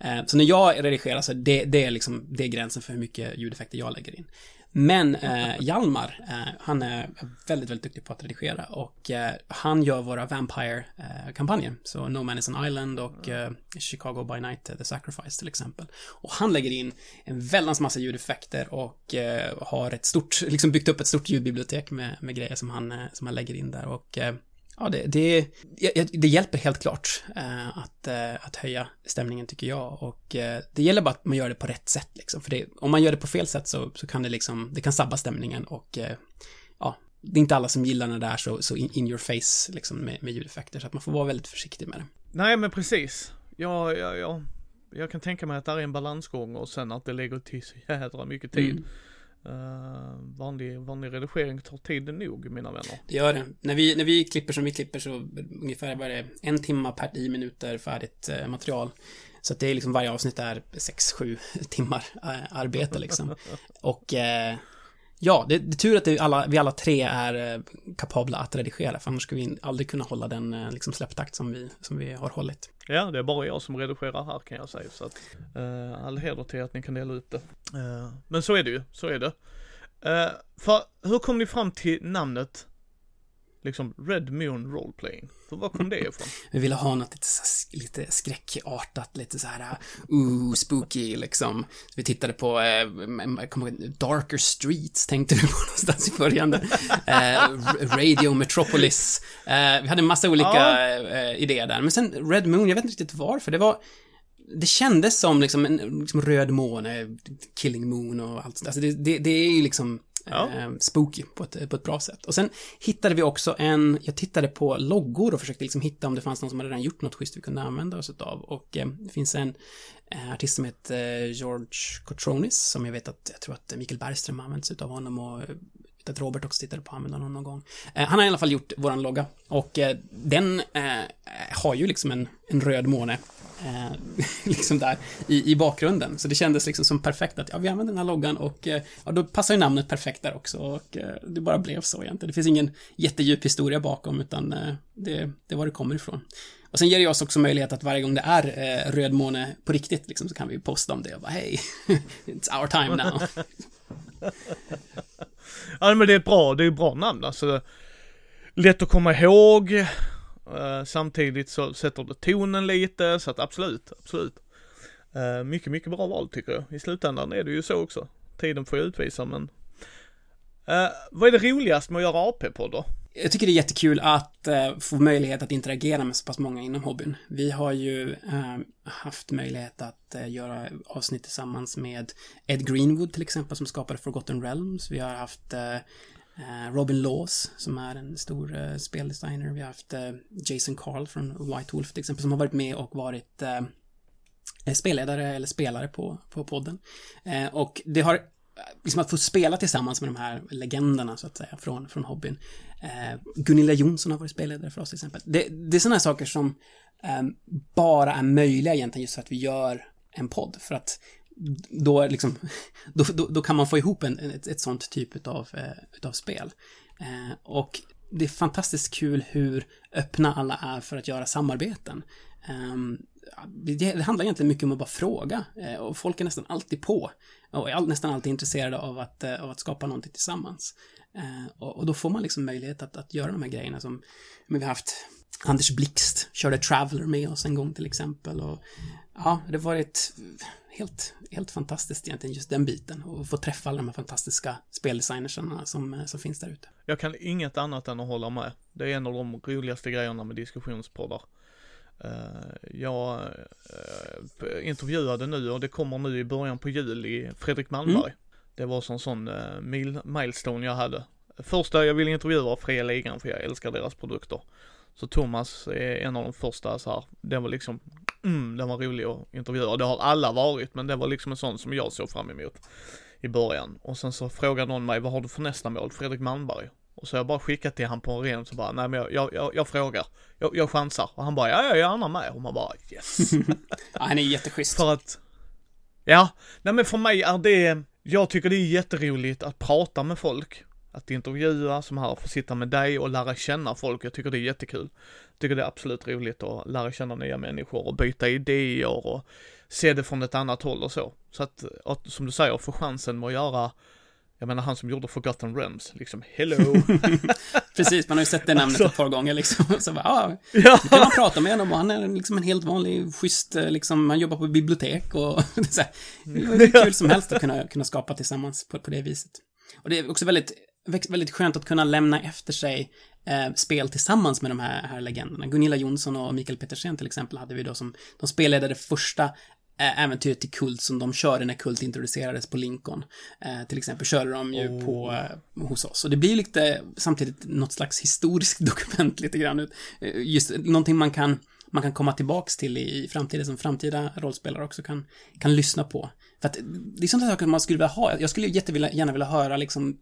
Eh, så när jag redigerar så det, det är liksom, det är gränsen för hur mycket ljudeffekter jag lägger in. Men eh, Hjalmar, eh, han är väldigt, väldigt duktig på att redigera och eh, han gör våra Vampire-kampanjer. så No Man is an Island och eh, Chicago by Night, eh, The Sacrifice till exempel. Och han lägger in en väldans massa ljudeffekter och eh, har ett stort, liksom byggt upp ett stort ljudbibliotek med, med grejer som han, eh, som han lägger in där och eh, Ja, det, det, det hjälper helt klart eh, att, eh, att höja stämningen tycker jag och eh, det gäller bara att man gör det på rätt sätt liksom. För det, om man gör det på fel sätt så, så kan det liksom, det kan sabba stämningen och ja, det är inte alla som gillar när det är så, så in, in your face liksom med, med ljudeffekter så att man får vara väldigt försiktig med det. Nej, men precis. Ja, ja, ja. Jag kan tänka mig att det är en balansgång och sen att det lägger till så jädra mycket tid. Uh, vanlig, vanlig redigering tar tid nog, mina vänner. Det gör det. När vi, när vi klipper som vi klipper så ungefär var det en timma per 10 minuter färdigt eh, material. Så att det är liksom varje avsnitt är 6-7 timmar eh, arbete liksom. Och eh, ja, det, det är tur att det, alla, vi alla tre är eh, kapabla att redigera, för annars skulle vi aldrig kunna hålla den eh, liksom släpptakt som vi, som vi har hållit. Ja, det är bara jag som redigerar här kan jag säga, så att eh, all heder till att ni kan dela ut det. Eh, men så är det ju, så är det. Eh, för hur kom ni fram till namnet liksom Red Moon Roleplaying. För var kom det ifrån? Vi ville ha något lite, lite skräckartat, lite så här, ooh, spooky liksom. Så vi tittade på, eh, Darker Streets tänkte vi på någonstans i början. eh, Radio Metropolis. Eh, vi hade en massa olika ja. eh, idéer där. Men sen Red Moon, jag vet inte riktigt varför. Det var, det kändes som liksom en liksom röd måne, Killing Moon och allt sånt. Alltså det, det, det är ju liksom ja. Ehm, spooky på ett, på ett bra sätt. Och sen hittade vi också en, jag tittade på loggor och försökte liksom hitta om det fanns någon som hade redan gjort något schysst vi kunde använda oss av. Och eh, det finns en eh, artist som heter eh, George Cotronis som jag vet att, jag tror att Mikael Bergström använt sig av honom och eh, Typ, att Robert också tittade på använda honom någon gång. Eh, han har i alla fall gjort våran logga och eh, den eh, har ju liksom en, en röd måne eh, liksom där i, i bakgrunden. Så det kändes liksom som perfekt att ja, vi använder den här loggan och eh, ja, då passar ju namnet perfekt där också och eh, det bara blev så egentligen. Det finns ingen jättedjup historia bakom utan eh, det, det är var det kommer ifrån. Och sen ger det oss också möjlighet att varje gång det är eh, röd måne på riktigt liksom, så kan vi posta om det och bara hej, it's our time now. ja men det är ett bra, det är ett bra namn alltså. Lätt att komma ihåg, Uh, samtidigt så sätter det tonen lite, så att absolut, absolut. Uh, mycket, mycket bra val tycker jag. I slutändan är det ju så också. Tiden får ju utvisa men. Uh, vad är det roligaste med att göra AP-poddar? Jag tycker det är jättekul att eh, få möjlighet att interagera med så pass många inom hobbyn. Vi har ju eh, haft möjlighet att eh, göra avsnitt tillsammans med Ed Greenwood till exempel som skapade Forgotten Realms. Vi har haft Eh, eh Robin Laws, som är en stor eh, speldesigner. Vi har haft eh, Jason Carl från White Wolf till exempel, som har varit med och varit spelledare eller spelare på, på podden. och det har liksom att få spela tillsammans med de här legenderna så att säga från, från hobbyn. Eh, Gunilla Jonsson har varit spelledare för oss till exempel. Det, det är sådana saker som ehm, bara är möjliga egentligen just för att vi gör en podd. För att då, liksom, då, då, då, kan man få ihop en, ett, ett sånt typ av, eh, utav spel. Eh, och det är fantastiskt kul hur öppna alla är för att göra samarbeten. Eh, det, handlar egentligen mycket om att bara fråga eh, och folk är nästan alltid på och är nästan alltid intresserade av att, eh, av att skapa någonting tillsammans. Eh, och, och, då får man liksom möjlighet att, att göra de här grejerna som men vi har haft Anders Blixt körde Traveller med oss en gång till exempel och ja, det har varit helt, helt fantastiskt egentligen, just den biten. Och få träffa alla de här fantastiska speldesignersarna som, som finns där ute. Jag kan inget annat än att hålla med. Det är en av de roligaste grejerna med diskussionspoddar. Uh, jag uh, intervjuade nu och det kommer nu i början på juli Fredrik Malmberg. Mm. Det var som sån uh, milestone jag hade. Första jag ville intervjua var Fria Ligan för jag älskar deras produkter. Så Thomas är en av de första så här, det var liksom mm, den var rolig att intervjua. Det har alla varit, men det var liksom en sån som jag såg fram emot i början. Och sen så frågade någon mig, vad har du för nästa mål? Fredrik Malmberg. Och så har jag bara skickat till han på en ren så bara, nej men jag, jag, jag, jag frågar. Jag, jag chansar. Och han bara, ja jag är gärna med. Och man bara, yes. ja, han är jätteschysst. För att, ja, nej men för mig är det, jag tycker det är jätteroligt att prata med folk att intervjua som här, få sitta med dig och lära känna folk. Jag tycker det är jättekul. Jag tycker det är absolut roligt att lära känna nya människor och byta idéer och se det från ett annat håll och så. Så att, att som du säger, få chansen med att göra jag menar han som gjorde Forgotten Realms, liksom hello. Precis, man har ju sett det namnet alltså. ett par gånger liksom. Så bara, ah, ja, kan man prata med honom och han är liksom en helt vanlig, schysst, liksom, han jobbar på bibliotek och så här, det var hur kul som helst att kunna, kunna skapa tillsammans på, på det viset. Och det är också väldigt väldigt skönt att kunna lämna efter sig eh, spel tillsammans med de här, här legenderna. Gunilla Jonsson och Mikael Petersen till exempel hade vi då som, de spelade det första eh, äventyret till Kult som de körde när Kult introducerades på Lincoln. Eh, till exempel körde de ju oh. på, eh, hos oss. Och det blir lite samtidigt något slags historiskt dokument lite grann. Just någonting man kan man kan komma tillbaks till i, i framtiden som framtida rollspelare också kan, kan lyssna på. För att det är sådana saker man skulle vilja ha. Jag skulle jättegärna vilja höra liksom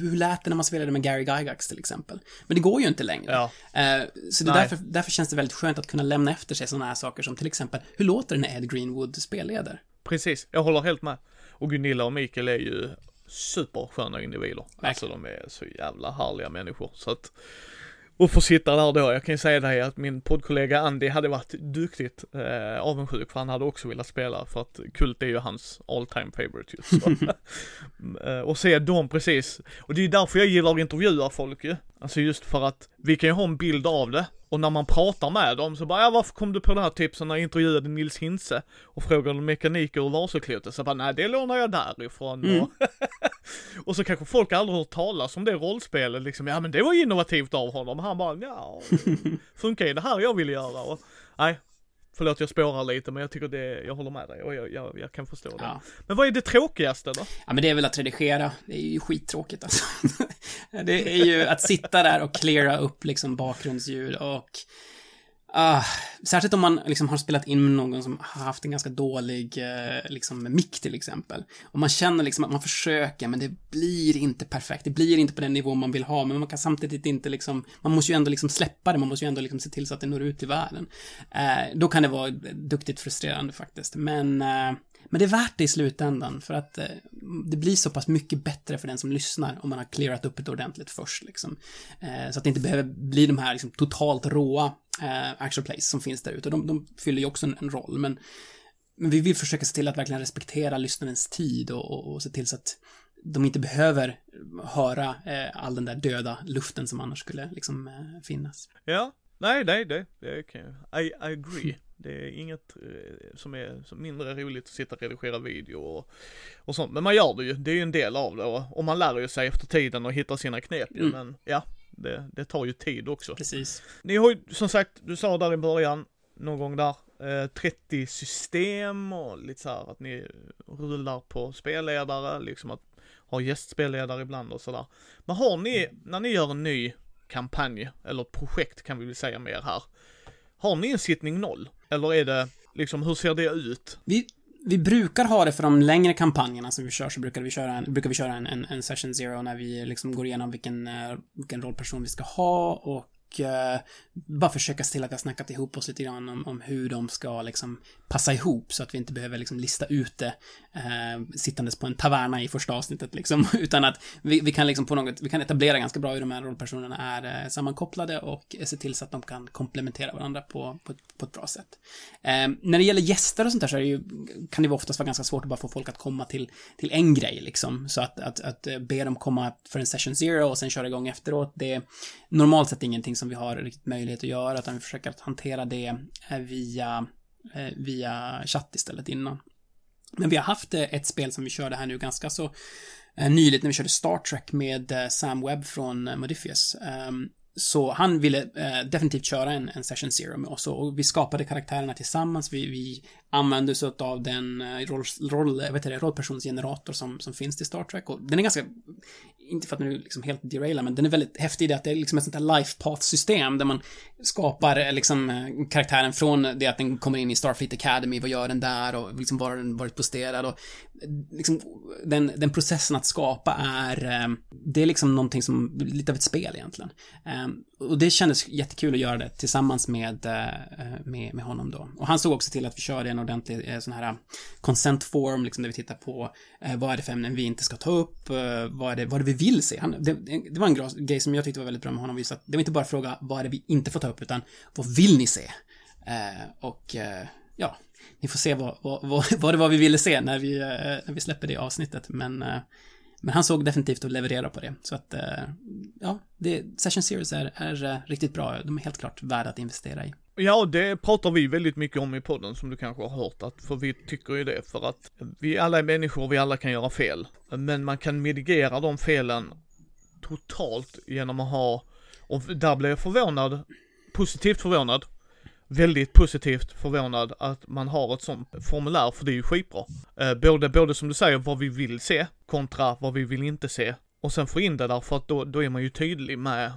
hur lät det när man spelade med Gary Gygax till exempel. Men det går ju inte längre. Ja. Eh, så det därför, därför känns det väldigt skönt att kunna lämna efter sig sådana här saker som till exempel, hur låter det när Ed Greenwood spelleder? Precis, jag håller helt med. Och Gunilla och Mikael är ju supersköna individer. Verkligen. Alltså de är så jävla härliga människor. Så att, och få sitta där då, jag kan ju säga dig att min poddkollega Andy hade varit duktigt eh, avundsjuk för han hade också velat spela för att Kult är ju hans all time favorite just. Eh, och se dem precis, och det är därför jag gillar att intervjua folk ju. Alltså just för att vi kan ju ha en bild av det. Och när man pratar med dem så bara, ja varför kom du på det här tipsen när jag intervjuade Nils Hintze och frågade om mekaniker och Vasaklotet? Så bara, nej det lånar jag därifrån. Mm. Och, och så kanske folk aldrig hört talas om det rollspelet liksom, ja men det var innovativt av honom. Han bara, ja, funkar ju det här jag vill göra? Och, nej, förlåt jag spårar lite men jag tycker det, jag håller med dig och jag, jag, jag kan förstå det. Ja. Men vad är det tråkigaste då? Ja, men det är väl att redigera. Det är ju skittråkigt alltså. Det är ju att sitta där och cleara upp liksom bakgrundsljud och Uh, särskilt om man liksom har spelat in med någon som har haft en ganska dålig uh, liksom mick till exempel. Och man känner liksom att man försöker men det blir inte perfekt. Det blir inte på den nivå man vill ha men man kan samtidigt inte liksom, man måste ju ändå liksom släppa det, man måste ju ändå liksom se till så att det når ut till världen. Uh, då kan det vara duktigt frustrerande faktiskt. Men uh, men det är värt det i slutändan för att eh, det blir så pass mycket bättre för den som lyssnar om man har clearat upp det ordentligt först liksom. Eh, så att det inte behöver bli de här liksom, totalt råa eh, action plays som finns där ute. De, de fyller ju också en, en roll, men, men vi vill försöka se till att verkligen respektera lyssnarens tid och, och, och se till så att de inte behöver höra eh, all den där döda luften som annars skulle liksom eh, finnas. Ja, nej, nej, det, det kan jag, I, I agree. Det är inget eh, som är mindre roligt att sitta och redigera video och, och sånt. Men man gör det ju, det är ju en del av det och, och man lär ju sig efter tiden och hitta sina knep ju. Mm. Men ja, det, det tar ju tid också. Precis. Ni har ju som sagt, du sa där i början, någon gång där, eh, 30 system och lite så här att ni rullar på spelledare, liksom att ha gästspelledare ibland och sådär. Men har ni, när ni gör en ny kampanj, eller ett projekt kan vi väl säga mer här, har ni en sittning noll? Eller är det, liksom hur ser det ut? Vi, vi brukar ha det för de längre kampanjerna som vi kör, så brukar vi köra en, brukar vi köra en, en, en session zero när vi liksom går igenom vilken, eh, vilken rollperson vi ska ha och eh, bara försöka se till att vi har snackat ihop oss lite grann om, om hur de ska liksom passa ihop så att vi inte behöver liksom lista ut det eh, sittandes på en taverna i första avsnittet liksom, utan att vi, vi kan liksom på något, vi kan etablera ganska bra hur de här rollpersonerna är eh, sammankopplade och se till så att de kan komplementera varandra på, på, ett- på ett bra sätt. Eh, när det gäller gäster och sånt där så är det ju, kan det ju oftast vara ganska svårt att bara få folk att komma till, till en grej liksom, så att, att, att eh, be dem komma för en session zero och sen köra igång efteråt, det är normalt sett ingenting som vi har riktigt möjlighet att göra, utan vi försöker att hantera det eh, via, eh, via chatt istället innan. Men vi har haft eh, ett spel som vi körde här nu ganska så nyligt när vi körde Star Trek med Sam Webb från Modifius. Ehm, så han ville definitivt köra en, en session zero med oss och vi skapade karaktärerna tillsammans. Vi, vi använde oss av den roll, roll, vet det, rollpersonsgenerator som, som finns till Star Trek och den är ganska, inte för att nu liksom helt deraila, men den är väldigt häftig i det att det är liksom ett sånt här life path-system där man skapar eh, liksom eh, karaktären från det att den kommer in i Starfleet Academy, vad gör den där och liksom var har den varit posterad och eh, liksom den, den processen att skapa är, det är liksom någonting som, lite av ett spel egentligen. Och det kändes jättekul att göra det tillsammans med, med, med honom då. Och han såg också till att vi körde en ordentlig sån här consent form, liksom där vi tittar på vad är det för ämnen vi inte ska ta upp, vad är det, vad är det vi vill se. Han, det, det var en grej som jag tyckte var väldigt bra med honom, just att det var inte bara fråga vad är det vi inte får ta upp, utan vad vill ni se? Eh, och eh, ja, ni får se vad, vad, vad, vad det var vi ville se när vi, eh, när vi släpper det avsnittet, men eh, men han såg definitivt att leverera på det. Så att, eh, ja, det, Session Series är, är eh, riktigt bra. De är helt klart värda att investera i. Ja, det pratar vi väldigt mycket om i podden som du kanske har hört att, för vi tycker ju det för att vi alla är människor, vi alla kan göra fel. Men man kan mitigera de felen totalt genom att ha, och där blev jag förvånad, positivt förvånad, väldigt positivt förvånad att man har ett sånt formulär, för det är ju skitbra. Eh, både, både som du säger, vad vi vill se, kontra vad vi vill inte se. Och sen få in det där, för att då, då är man ju tydlig med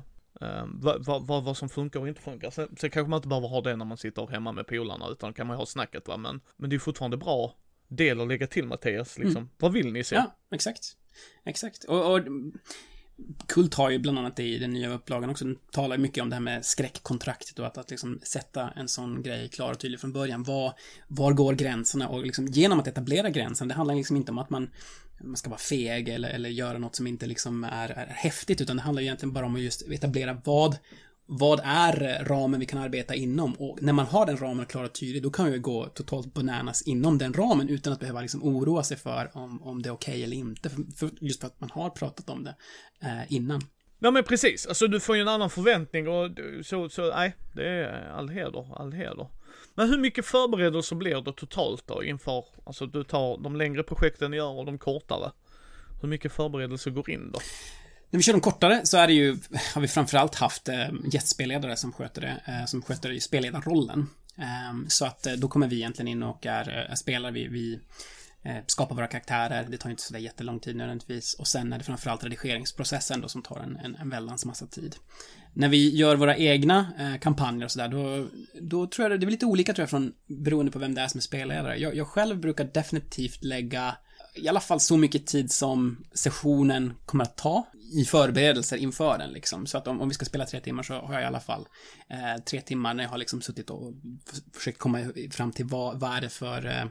vad, vad, vad som funkar och inte funkar. Sen, sen kanske man inte behöver ha det när man sitter hemma med polarna, utan kan man ha snacket va, men, men det är fortfarande bra del att lägga till Mattias, liksom. Mm. Vad vill ni se? Ja, exakt. Exakt. Och, och Kult har ju bland annat det i den nya upplagan också. Den talar mycket om det här med skräckkontraktet och att, att liksom sätta en sån grej klar och tydlig från början. Var, var går gränserna? Och liksom genom att etablera gränsen, det handlar liksom inte om att man, man ska vara feg eller, eller göra något som inte liksom är, är häftigt, utan det handlar egentligen bara om att just etablera vad vad är ramen vi kan arbeta inom? Och när man har den ramen klar och tydlig, då kan vi gå totalt bananas inom den ramen utan att behöva liksom oroa sig för om, om det är okej okay eller inte. För, för, just för att man har pratat om det eh, innan. Ja men precis, alltså du får ju en annan förväntning och så, så nej, det är all heder, all heder. Men hur mycket förberedelser blir det totalt då inför, alltså du tar de längre projekten ni gör och de kortare? Hur mycket förberedelser går in då? När vi kör de kortare så är det ju, har vi framförallt haft eh, gästspelledare som sköter det, eh, som sköter spelledarrollen. Eh, så att eh, då kommer vi egentligen in och är, är spelare, vi, vi Eh, skapa våra karaktärer, det tar inte sådär jättelång tid nödvändigtvis. Och sen är det framförallt redigeringsprocessen då som tar en, en, en väldans massa tid. När vi gör våra egna eh, kampanjer och sådär, då, då tror jag det, det är lite olika tror jag från, beroende på vem det är som är spelledare. Jag, jag själv brukar definitivt lägga i alla fall så mycket tid som sessionen kommer att ta i förberedelser inför den liksom. Så att om, om vi ska spela tre timmar så har jag i alla fall eh, tre timmar när jag har liksom suttit och försökt komma fram till vad, vad är det för eh,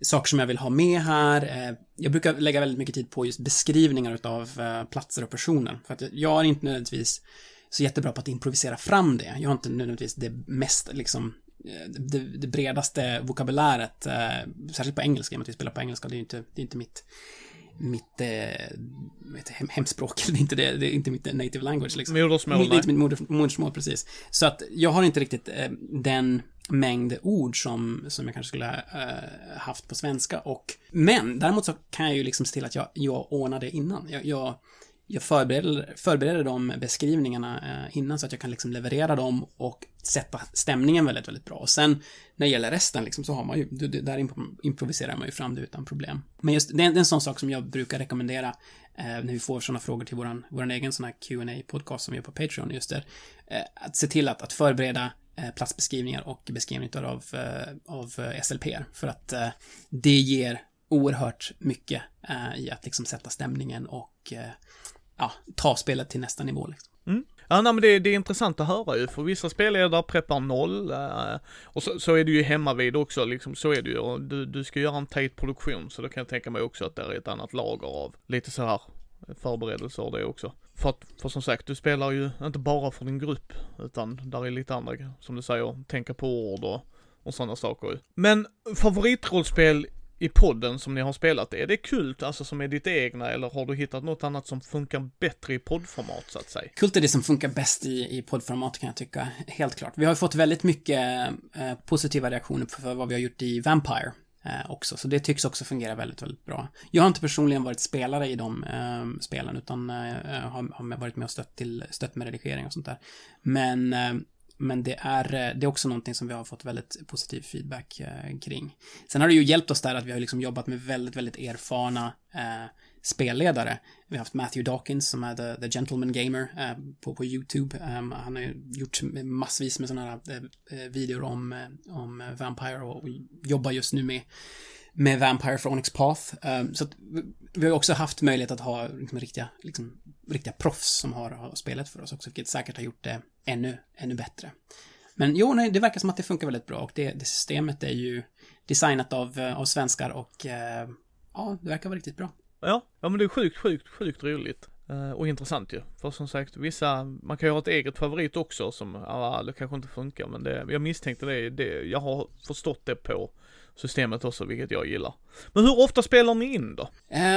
saker som jag vill ha med här. Eh, jag brukar lägga väldigt mycket tid på just beskrivningar utav eh, platser och personer. För att jag är inte nödvändigtvis så jättebra på att improvisera fram det. Jag har inte nödvändigtvis det mest liksom eh, det, det, bredaste vokabuläret, särskilt på engelska, i och med att vi spelar på engelska, det är ju inte, det är inte mitt mitt eh, hem, hemspråk, det är, inte det, det är inte mitt native language liksom. Modersmål, Det är inte mitt moder, modersmål, precis. Så att jag har inte riktigt eh, den mängd ord som, som jag kanske skulle ha äh, haft på svenska och men däremot så kan jag ju liksom se till att jag, jag ordnar det innan. Jag, jag jag förbereder, förbereder de beskrivningarna äh, innan så att jag kan liksom leverera dem och sätta stämningen väldigt, väldigt bra. Och sen när det gäller resten liksom så har man ju, där improviserar man ju fram det utan problem. Men just det är en sån sak som jag brukar rekommendera äh, när vi får sådana frågor till våran, våran egen sån här qa podcast som vi gör på Patreon just där. Att se till att, att förbereda Eh, platsbeskrivningar och beskrivningar eh, av, eh, av SLP för att det ger oerhört mycket i att liksom sätta stämningen och ja, ta spelet till nästa nivå. Liksom. Mm. Ja, nej, men det, det, är intressant att höra ju, för vissa spelledare preppar noll, eh, och så, så, är det ju hemma vid också, liksom, så är det ju, och du, du ska göra en tight produktion, så då kan jag tänka mig också att det är ett annat lager av lite så här förberedelser och det också. För att, för som sagt, du spelar ju inte bara för din grupp, utan där är lite andra, som du säger, tänka på ord och, och sådana saker Men favoritrollspel i podden som ni har spelat, är det kult, alltså som är ditt egna, eller har du hittat något annat som funkar bättre i poddformat så att säga? Kult är det som funkar bäst i, i poddformat kan jag tycka, helt klart. Vi har fått väldigt mycket eh, positiva reaktioner för vad vi har gjort i Vampire. Eh, också, så det tycks också fungera väldigt, väldigt bra. Jag har inte personligen varit spelare i de eh, spelen, utan eh, har, har varit med och stött, till, stött med redigering och sånt där. Men eh, men det är, eh, det är också någonting som vi har fått väldigt positiv feedback eh, kring. Sen har det ju hjälpt oss där att vi har liksom jobbat med väldigt, väldigt erfarna eh, spelledare. Vi har haft Matthew Dawkins som är the, the Gentleman Gamer eh, på, på YouTube. Um, han har gjort massvis med sådana här eh, eh, videor om, eh, om Vampire och, och jobbar just nu med med Vampire for Onyx Path. Um, så att vi har också haft möjlighet att ha liksom, riktiga, liksom, riktiga proffs som har, har spelat för oss också, vilket säkert har gjort det ännu, ännu bättre. Men jo, nej, det verkar som att det funkar väldigt bra och det, det systemet är ju designat av, eh, av svenskar och eh, ja, det verkar vara riktigt bra. Ja, ja men det är sjukt, sjukt, sjukt roligt. Uh, och intressant ju. För som sagt, vissa, man kan ju ha ett eget favorit också som, ja, det kanske inte funkar men det, jag misstänkte det, det, jag har förstått det på systemet också, vilket jag gillar. Men hur ofta spelar ni in då?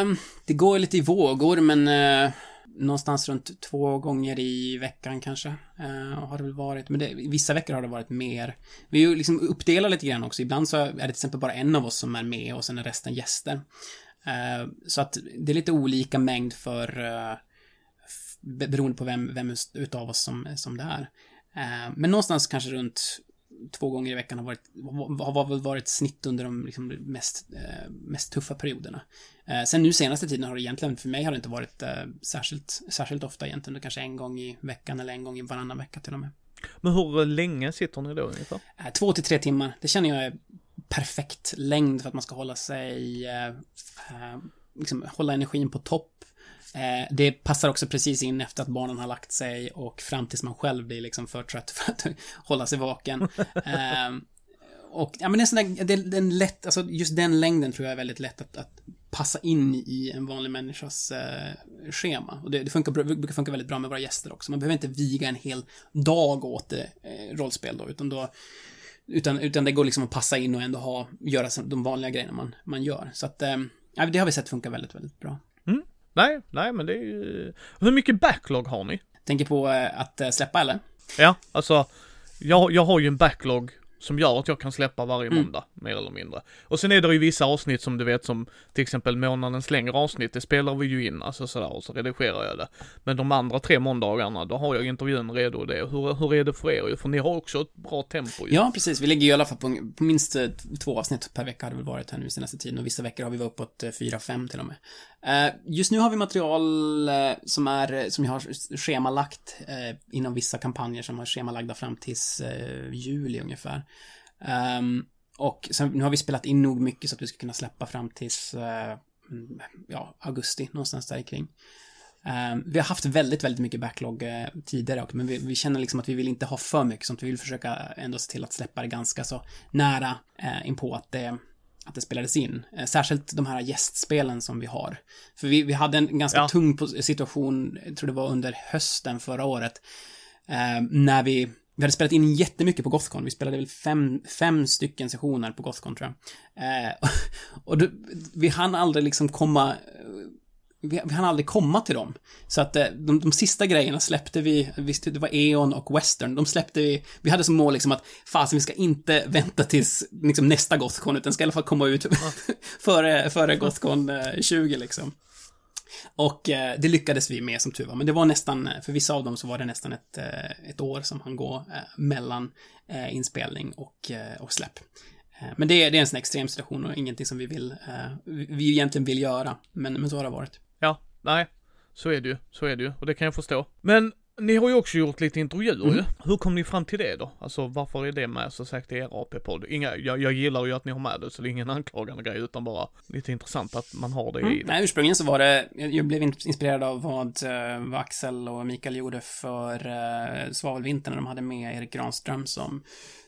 Um, det går lite i vågor, men uh, någonstans runt två gånger i veckan kanske. Uh, har det väl varit. Men det, vissa veckor har det varit mer. Vi är ju liksom uppdelar lite grann också. Ibland så är det till exempel bara en av oss som är med och sen är resten gäster. Uh, så att det är lite olika mängd för uh, beroende på vem, vem utav oss som, som det är. men någonstans kanske runt två gånger i veckan har varit, har varit snitt under de liksom, mest, eh, mest tuffa perioderna. Eh, sen nu senaste tiden har det egentligen, för mig har det inte varit eh, särskilt, särskilt ofta egentligen, kanske en gång i veckan eller en gång i varannan vecka till och med. Men hur länge sitter ni då ungefär? Eh, två till tre timmar, det känner jag är perfekt längd för att man ska hålla sig, eh, eh, liksom hålla energin på topp Eh, det passar också precis in efter att barnen har lagt sig och fram tills man själv blir liksom för trött för att hålla sig vaken. eh, och, ja men det är sån där, det, det är en lätt, alltså just den längden tror jag är väldigt lätt att, att passa in i en vanlig människas eh, schema. Och det, det funkar, brukar funka väldigt bra med våra gäster också. Man behöver inte viga en hel dag åt eh, rollspel då, utan då utan, utan det går liksom att passa in och ändå ha, göra de vanliga grejerna man, man gör. Så att, eh, det har vi sett funka väldigt, väldigt bra. Mm. Nej, nej men det är ju... Hur mycket backlog har ni? Tänker på eh, att eh, släppa eller? Ja, alltså jag, jag har ju en backlog som gör att jag kan släppa varje mm. måndag, mer eller mindre. Och sen är det ju vissa avsnitt som du vet som till exempel månadens längre avsnitt, det spelar vi ju in, alltså sådär, och så redigerar jag det. Men de andra tre måndagarna, då har jag intervjun redo och det. Hur, hur är det för er? För ni har också ett bra tempo ju. Ja, precis. Vi ligger ju i alla fall på, på minst eh, två avsnitt per vecka har det väl varit här nu senaste tiden och vissa veckor har vi varit uppåt eh, fyra, fem till och med. Eh, just nu har vi material eh, som är, eh, som jag har schemalagt inom vissa kampanjer som har schemalagda fram tills juli ungefär. Ehm, och sen, nu har vi spelat in nog mycket så att vi ska kunna släppa fram tills, mm, ja, augusti, någonstans där kring. Ehm, vi har haft väldigt, väldigt mycket backlog tidigare, men vi, vi, känner liksom att vi vill inte ha för mycket sånt. Vi vill försöka ändå se till att släppa det ganska så nära inpå att det, att det spelades in. Uh, särskilt de här gästspelen som vi har. För vi, vi hade en ganska ja. tung situation, jag tror det var under hösten förra året, när vi vi hade spelat in jättemycket på Gothcon. Vi spelade väl fem, fem stycken sessioner på Gothcon, tror jag. Eh, och då, vi hann aldrig liksom komma... Vi, vi hann aldrig komma till dem. Så att eh, de, de sista grejerna släppte vi, visst det var E.ON och Western, de släppte vi, vi hade som mål liksom att fasen vi ska inte vänta tills liksom nästa Gothcon, utan ska i alla fall komma ut före, före Gothcon 20 eh, liksom. Och eh, det lyckades vi med som tur var. Men det var nästan, för vissa av dem så var det nästan ett, eh, ett år som han gå eh, mellan eh, inspelning och, eh, och släpp. Eh, men det, det är en sån extrem situation och ingenting som vi vill, vi egentligen vill göra. Men, men så har det varit. Ja, nej. Så är det ju, så är det ju, och det kan jag förstå. Men ni har ju också gjort lite intervjuer mm. ju. Hur kom ni fram till det då? Alltså varför är det med så sagt i er AP-podd? Inga, jag, jag gillar ju att ni har med det så det är ingen anklagande grej utan bara lite intressant att man har det mm. i Nej, ursprungligen så var det, jag blev inspirerad av vad, eh, vad Axel och Mikael gjorde för uh, Svavelvintern när de hade med Erik Granström som,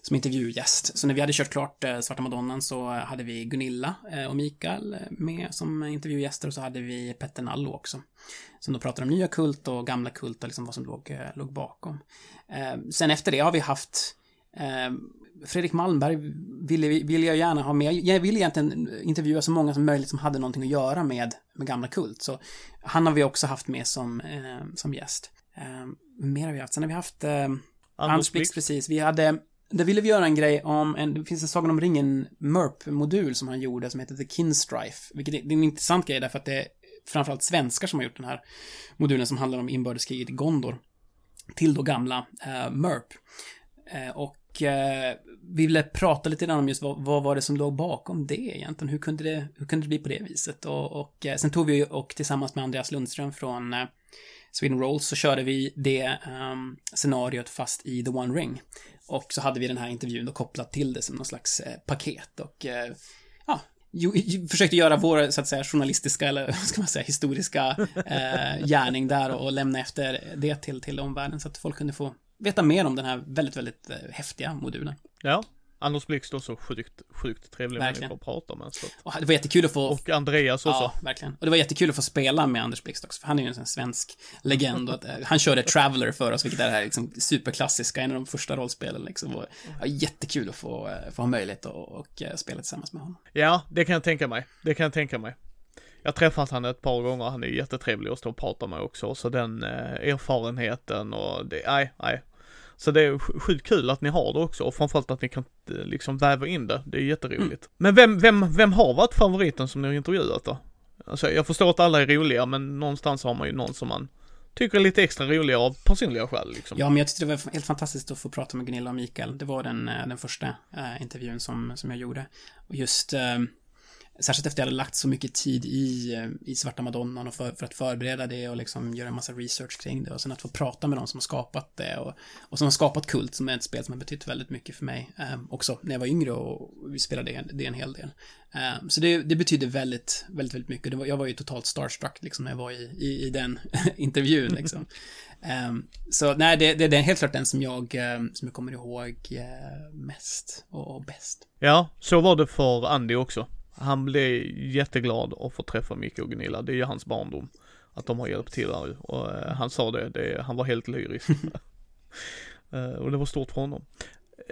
som intervjugäst. Så när vi hade kört klart uh, Svarta Madonnan så hade vi Gunilla uh, och Mikael med som intervjugäster och så hade vi Petter Nallo också. Som då pratar om nya kult och gamla kult och liksom vad som låg, eh, låg bakom. Eh, sen efter det har vi haft eh, Fredrik Malmberg ville, ville jag gärna ha med. Jag ville egentligen intervjua så många som möjligt som hade någonting att göra med, med gamla kult. Så han har vi också haft med som, eh, som gäst. Eh, mer har vi haft? Sen har vi haft eh, Anders Blix, precis. Vi hade där ville vi göra en grej om, en, det finns en Sagan om ringen MERP-modul som han gjorde som heter The Kinstrife. Vilket är, det är en intressant grej därför att det är framförallt svenskar som har gjort den här modulen som handlar om inbördeskriget i Gondor. Till då gamla eh, MERP. Eh, och eh, vi ville prata lite grann om just vad, vad, var det som låg bakom det egentligen? Hur kunde det, hur kunde det bli på det viset? Och, och eh, sen tog vi och tillsammans med Andreas Lundström från eh, Sweden Rolls så körde vi det um, scenariot fast i The One Ring. Och så hade vi den här intervjun då kopplat till det som någon slags eh, paket och eh, ja, försökte göra vår, så att säga, journalistiska, eller vad ska man säga, historiska eh, gärning där och, och lämna efter det till, till omvärlden så att folk kunde få veta mer om den här väldigt, väldigt eh, häftiga modulen. Ja, Anders Blixt också sjukt, sjukt trevlig människa att prata med. Så Och det var jättekul att få... Och Andreas också. Ja, verkligen. Och det var jättekul att få spela med Anders Blixt också, för han är ju en sån svensk legend. Och att, eh, han körde Traveller för oss, vilket är det här liksom superklassiska, en av de första rollspelen liksom. Och, ja, jättekul att få, eh, få ha möjlighet att och, och eh, spela tillsammans med honom. Ja, det kan jag tänka mig. Det kan jag tänka mig. Jag har träffat honom ett par gånger, han är jättetrevlig att stå och prata med också, så den eh, erfarenheten och det, nej, nej, så det är sjukt kul att ni har det också och framförallt att ni kan eh, liksom väva in det. Det är jätteroligt. Mm. Men vem, vem, vem har varit favoriten som ni har intervjuat då? Alltså jag förstår att alla är roliga men någonstans har man ju någon som man tycker är lite extra roliga av personliga skäl liksom. Ja, men jag tyckte det var helt fantastiskt att få prata med Gunilla och Mikael. Det var den, eh, den första uh, intervjun som, som jag gjorde. Och just uh, Särskilt efter att jag hade lagt så mycket tid i, eh, i Svarta Madonnan och för, för, att förbereda det och liksom göra en massa research kring det och sen att få prata med de som har skapat det och, och som har skapat Kult som är ett spel som har betytt väldigt mycket för mig eh, också när jag var yngre och vi spelade det, det en hel del. Eh, så det, det betyder väldigt, väldigt, väldigt mycket. Var, jag var ju totalt starstruck liksom när jag var i, i, i den intervjun liksom. eh, så nej, det, det, det, är helt klart den som jag, eh, som jag kommer ihåg eh, mest och, och bäst. Ja, så var det för Andy också. Han blev jätteglad att få träffa Micke och Gunilla, det är ju hans barndom. Att de har hjälpt till där och uh, han sa det, det, han var helt lyrisk. uh, och det var stort för honom.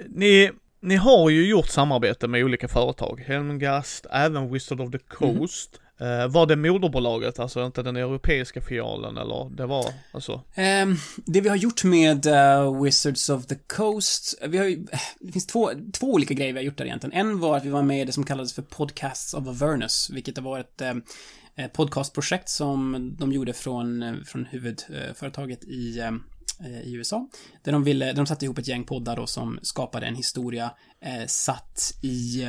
Ni, ni har ju gjort samarbete med olika företag, Helmgast, även Wizard of the mhm. Coast. Uh, var det moderbolaget, alltså inte den europeiska filialen eller det var, alltså? Um, det vi har gjort med uh, Wizards of the Coast, vi har ju, det finns två, två olika grejer vi har gjort där egentligen. En var att vi var med i det som kallades för Podcasts of Avernus, vilket var eh, ett uh, podcastprojekt som de gjorde från, från huvudföretaget i i USA. Där de ville, de satte ihop ett gäng poddar då som skapade en historia eh, satt i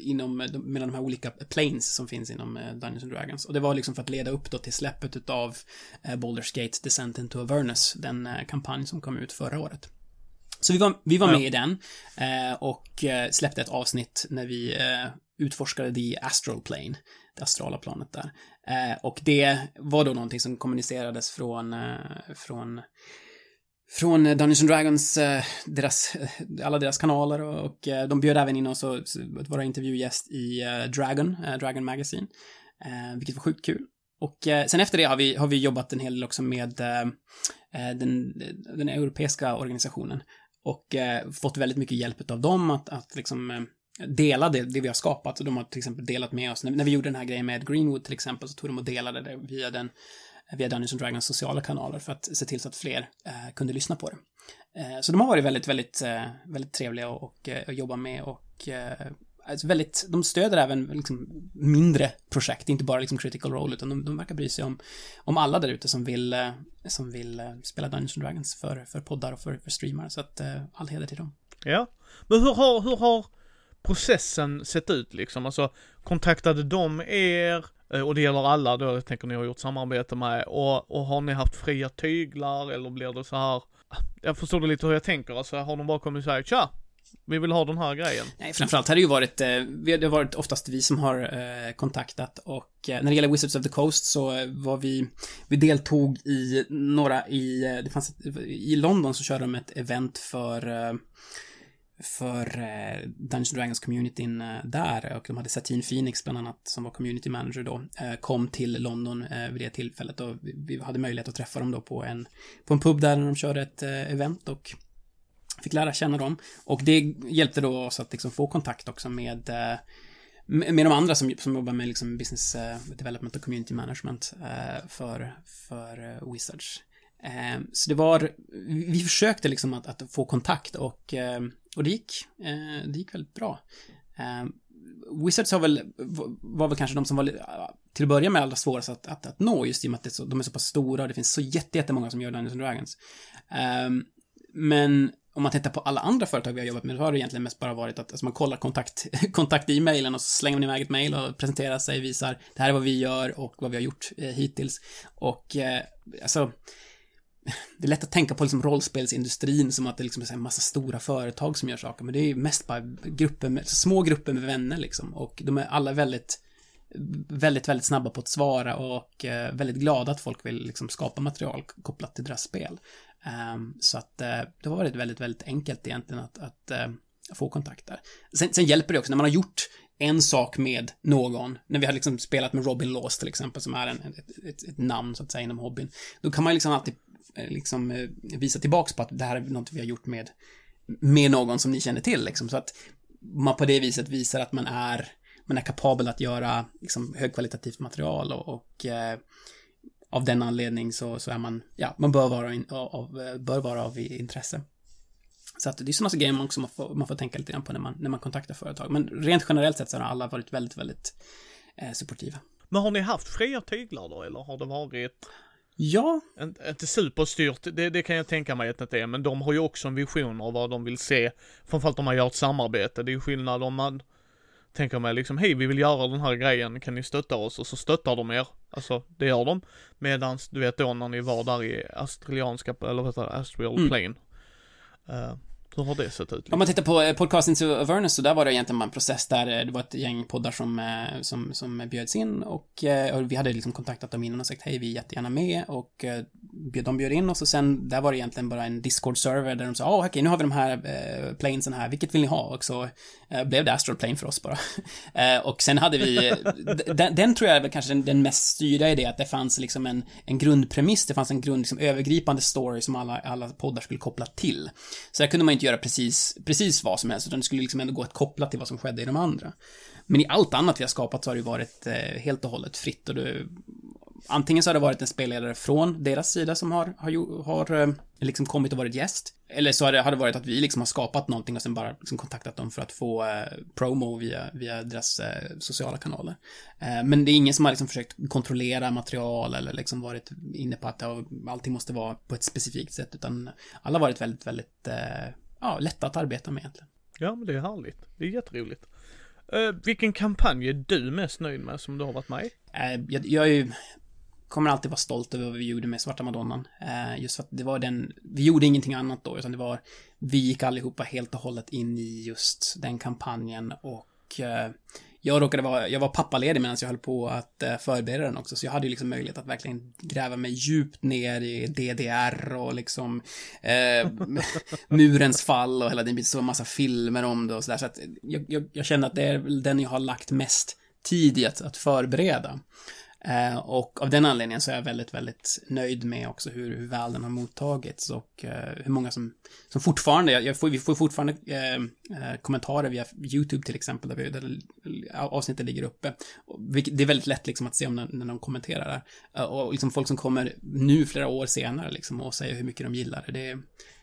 inom, mellan de här olika planes som finns inom eh, Dungeons and Dragons. Och det var liksom för att leda upp då till släppet utav eh, Baldur's Gate Descent into Avernus, den eh, kampanj som kom ut förra året. Så vi var, vi var med ja. i den och släppte ett avsnitt när vi utforskade The Astral Plane, det astrala planet där. Och det var då någonting som kommunicerades från, från från eh, Dungeons and Dragons, eh, deras, eh, alla deras kanaler och, de bjöd även in oss att vara intervjugäst i Dragon, Dragon Magazine, vilket var sjukt kul. Och sen efter det har vi, har vi jobbat en hel del också med den, den europeiska organisationen och fått väldigt mycket hjälp av dem att, att liksom dela det, det vi har skapat. De har till exempel delat med oss, när, när vi gjorde den här grejen med Greenwood till exempel, så tog de och delade det via den via Dungeons and Dragons sociala kanaler för att se till så att fler eh, kunde lyssna på det. Eh, så de har varit väldigt, väldigt, eh, väldigt trevliga att och, och eh, jobba med och eh, alltså väldigt, de stöder även liksom mindre projekt, inte bara liksom critical role, utan de, de verkar bry sig om, om alla där ute som vill, eh, som vill spela Dungeons and Dragons för, för poddar och för, för streamar, så att all heder till dem. Ja, men hur har, hur har processen sett ut liksom? Alltså, kontaktade de er? Eh, och det gäller alla då, jag tänker ni har gjort samarbete med. Och, och har ni haft fria tyglar eller blir det så här? Jag förstår det lite hur jag tänker, alltså har de bara kommit och sagt tja, vi vill ha den här grejen. Nej, framförallt har det ju varit, eh, det har varit oftast vi som har eh, kontaktat och när det gäller Wizards of the Coast så var vi, vi deltog i några i, det fanns i London så körde de ett event för för eh, Dungeons Dragons communityn eh, där. Och de hade Satin Phoenix bland annat som var community manager då eh, kom till London eh, vid det tillfället. Och vi, vi, hade möjlighet att träffa dem då på en på en pub där när de körde ett eh, event och fick lära känna dem. Och det hjälpte då oss att liksom få kontakt också med eh, med de andra som, som jobbar med liksom business eh, development och community management för, för Wizards. Ehm, så det var, vi försökte liksom att, att få kontakt och ehm, och det gick, eh, det gick väldigt bra. Eh, Wizards har väl, var väl kanske de som var till att börja med allra svårast att, att, att nå just i och med att så, de är så pass stora och det finns så jättemånga som gör Dungeons and Dragons. Eh, men om man tittar på alla andra företag vi har jobbat med, så har det egentligen mest bara varit att alltså man kollar kontakt, kontakt i mejlen och så slänger man iväg ett mejl och presenterar sig, visar det här är vad vi gör och vad vi har gjort eh, hittills. Och eh, alltså, det är lätt att tänka på liksom rollspelsindustrin som att det liksom är en massa stora företag som gör saker, men det är ju mest bara grupper med, små grupper med vänner liksom. Och de är alla väldigt, väldigt, väldigt snabba på att svara och eh, väldigt glada att folk vill liksom skapa material kopplat till deras spel. Ehm, så att eh, det har varit väldigt, väldigt enkelt egentligen att, att eh, få kontakt där. Sen, sen, hjälper det också när man har gjort en sak med någon, när vi har liksom spelat med Robin Laws till exempel, som är en, ett, ett, ett namn så att säga inom hobbyn, då kan man liksom alltid Eh, liksom eh, visa tillbaks på att det här är något vi har gjort med, med någon som ni känner till liksom. Så att man på det viset visar att man är, man är kapabel att göra liksom högkvalitativt material och, och eh, av den anledning så, så är man, ja, man bör vara, in, av, eh, bör vara av intresse. Så att det är sådana grejer man också man får, man får tänka lite grann på när man, när man kontaktar företag. Men rent generellt sett så har alla varit väldigt, väldigt eh, supportiva. Men har ni haft fria tyglar då, eller har det varit Ja. Inte superstyrt, det, det kan jag tänka mig att det är, men de har ju också en vision av vad de vill se. Framförallt om man gör ett samarbete. Det är ju skillnad om man tänker mig liksom, hej vi vill göra den här grejen, kan ni stötta oss? Och så stöttar de er. Alltså, det gör de. Medans, du vet då när ni var där i Astralianska, eller vad heter det, Astral Mm. Plane. Uh, hur har det sett ut? Liksom? Om man tittar på eh, Podcasting to Avernus så där var det egentligen en process där eh, det var ett gäng poddar som, eh, som, som bjöds in och, och vi hade liksom kontaktat dem innan och sagt hej, vi är jättegärna med och de bjöd in oss och sen där var det egentligen bara en Discord-server där de sa, åh okej, nu har vi de här eh, planesen här, vilket vill ni ha? Och så eh, blev det Astral Plane för oss bara. eh, och sen hade vi, den, den tror jag är väl kanske den, den mest styrda i det, att det fanns liksom en, en grundpremiss, det fanns en grund, liksom övergripande story som alla, alla poddar skulle koppla till. Så där kunde man inte göra precis, precis vad som helst, utan det skulle liksom ändå gå att koppla till vad som skedde i de andra. Men i allt annat vi har skapat så har det ju varit eh, helt och hållet fritt och det, antingen så har det varit en spelledare från deras sida som har, har, har eh, liksom kommit och varit gäst. Eller så har det, har det varit att vi liksom har skapat någonting och sen bara liksom kontaktat dem för att få eh, promo via, via deras eh, sociala kanaler. Eh, men det är ingen som har liksom försökt kontrollera material eller liksom varit inne på att allting måste vara på ett specifikt sätt, utan alla har varit väldigt, väldigt, eh, ja, lätta att arbeta med egentligen. Ja, men det är härligt. Det är jätteroligt. Uh, vilken kampanj är du mest nöjd med som du har varit med i? Eh, jag, jag ju, kommer alltid vara stolt över vad vi gjorde med Svarta Madonnan. Eh, just för att det var den, vi gjorde ingenting annat då, utan det var, vi gick allihopa helt och hållet in i just den kampanjen och jag råkade vara, jag var pappaledig medan jag höll på att eh, förbereda den också, så jag hade ju liksom möjlighet att verkligen gräva mig djupt ner i DDR och liksom eh, murens fall och hela den biten, så massa filmer om det och sådär, så att jag, jag, jag känner att det är väl den jag har lagt mest tid i att, att förbereda. Eh, och av den anledningen så är jag väldigt, väldigt nöjd med också hur, hur väl den har mottagits och eh, hur många som, som fortfarande, jag, jag får, vi får fortfarande eh, eh kommentarer via YouTube till exempel, där, vi, där avsnittet ligger uppe. Det är väldigt lätt liksom att se om när, när de kommenterar där. Eh, och liksom folk som kommer nu flera år senare liksom och säger hur mycket de gillar det. Det är,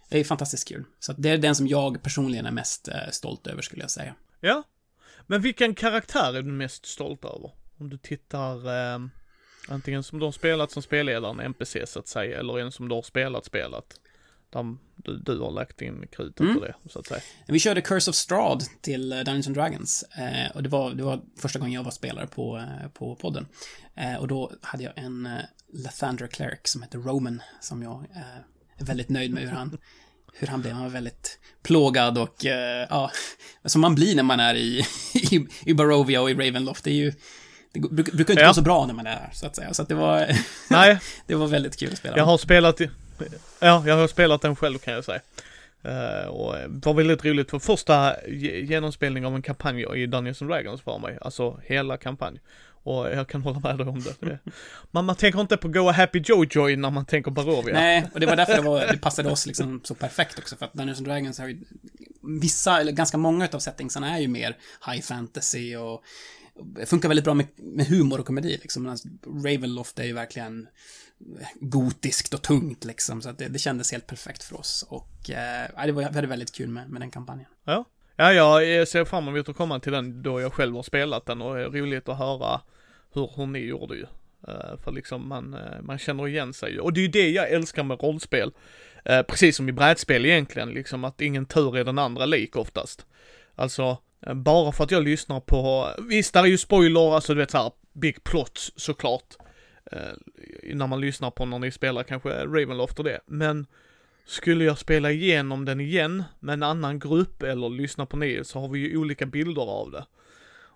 det är fantastiskt kul. Så att det är den som jag personligen är mest eh, stolt över skulle jag säga. Ja. Men vilken karaktär är du mest stolt över? Om du tittar eh, antingen som du har spelat som spelledare, en NPC så att säga, eller en som du har spelat spelat. Där du, du har lagt in krutet Mm. på det, så att säga. Vi körde Curse of Strahd till eh, Dungeons and Dragons. Eh, och det var, det var första gången jag var spelare på, eh, på podden. Eh, och då hade jag en Lathander Cleric som hette Roman, som jag är väldigt nöjd med hur han, hur han blev. Han var väldigt plågad och, eh, ja, som man blir när man är i, i, i Barovia och i Ravenloft. Det är ju, det brukar, brukar inte Ja. gå så bra när man är där, så att säga. Så att det var, Nej, det var väldigt kul att spela. jag har spelat, ja, jag har spelat den själv kan jag säga. Eh, och det var väldigt roligt för första ge- genomspelning av en kampanj i Dungeons and Dragons för mig, alltså hela kampanj. Och jag kan hålla med dig om det. det. Man, man tänker inte på Go Happy Joy när man tänker Barovia. Nej, och det var därför det, var, det passade oss liksom så perfekt också, för att Dungeons and Dragons har ju vissa, eller ganska många utav settingsarna är ju mer high fantasy och funkar väldigt bra med, med humor och komedi liksom. Medan Ravenloft är ju verkligen eh, gotiskt och tungt liksom, så att det, det kändes helt perfekt för oss. Och eh, ja, det var, vi hade väldigt kul med, med den kampanjen. Ja. Ja, jag ser fram emot att komma till den då jag själv har spelat den och det är roligt att höra hur, hur ni gjorde ju. Eh, för liksom man, eh, man känner igen sig ju. Och det är ju det jag älskar med rollspel. Precis som i brädspel egentligen, liksom att ingen tur är den andra lik oftast. Alltså, bara för att jag lyssnar på, visst där är ju spoiler, alltså du vet såhär, big plots såklart. Eh, när man lyssnar på när ni spelar kanske Ravenloft och det, men skulle jag spela igenom den igen med en annan grupp eller lyssna på ni så har vi ju olika bilder av det.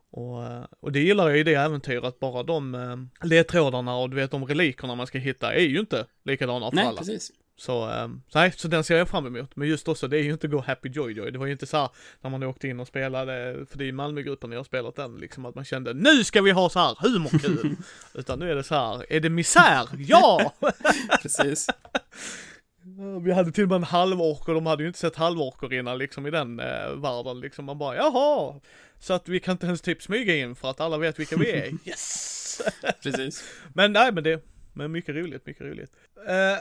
Och, eh, och det gillar jag i det äventyret, bara de eh, ledtrådarna och du vet de relikerna man ska hitta är ju inte likadana för Nej, alla. precis. Så, eh, nej, så den ser jag fram emot. Men just också, det är ju inte Go Happy Joy Joy. Det var ju inte så här när man åkte in och spelade, för det är ju Malmögruppen jag har spelat den, liksom att man kände nu ska vi ha så här humorkul. Utan nu är det så här, är det misär? Ja! Precis. Vi hade till och med en halvork och de hade ju inte sett halvorkor innan liksom i den eh, världen liksom. Man bara jaha! Så att vi kan inte ens typ smyga in för att alla vet vilka vi är. Yes! Precis. men nej men det, men mycket roligt, mycket roligt. Eh,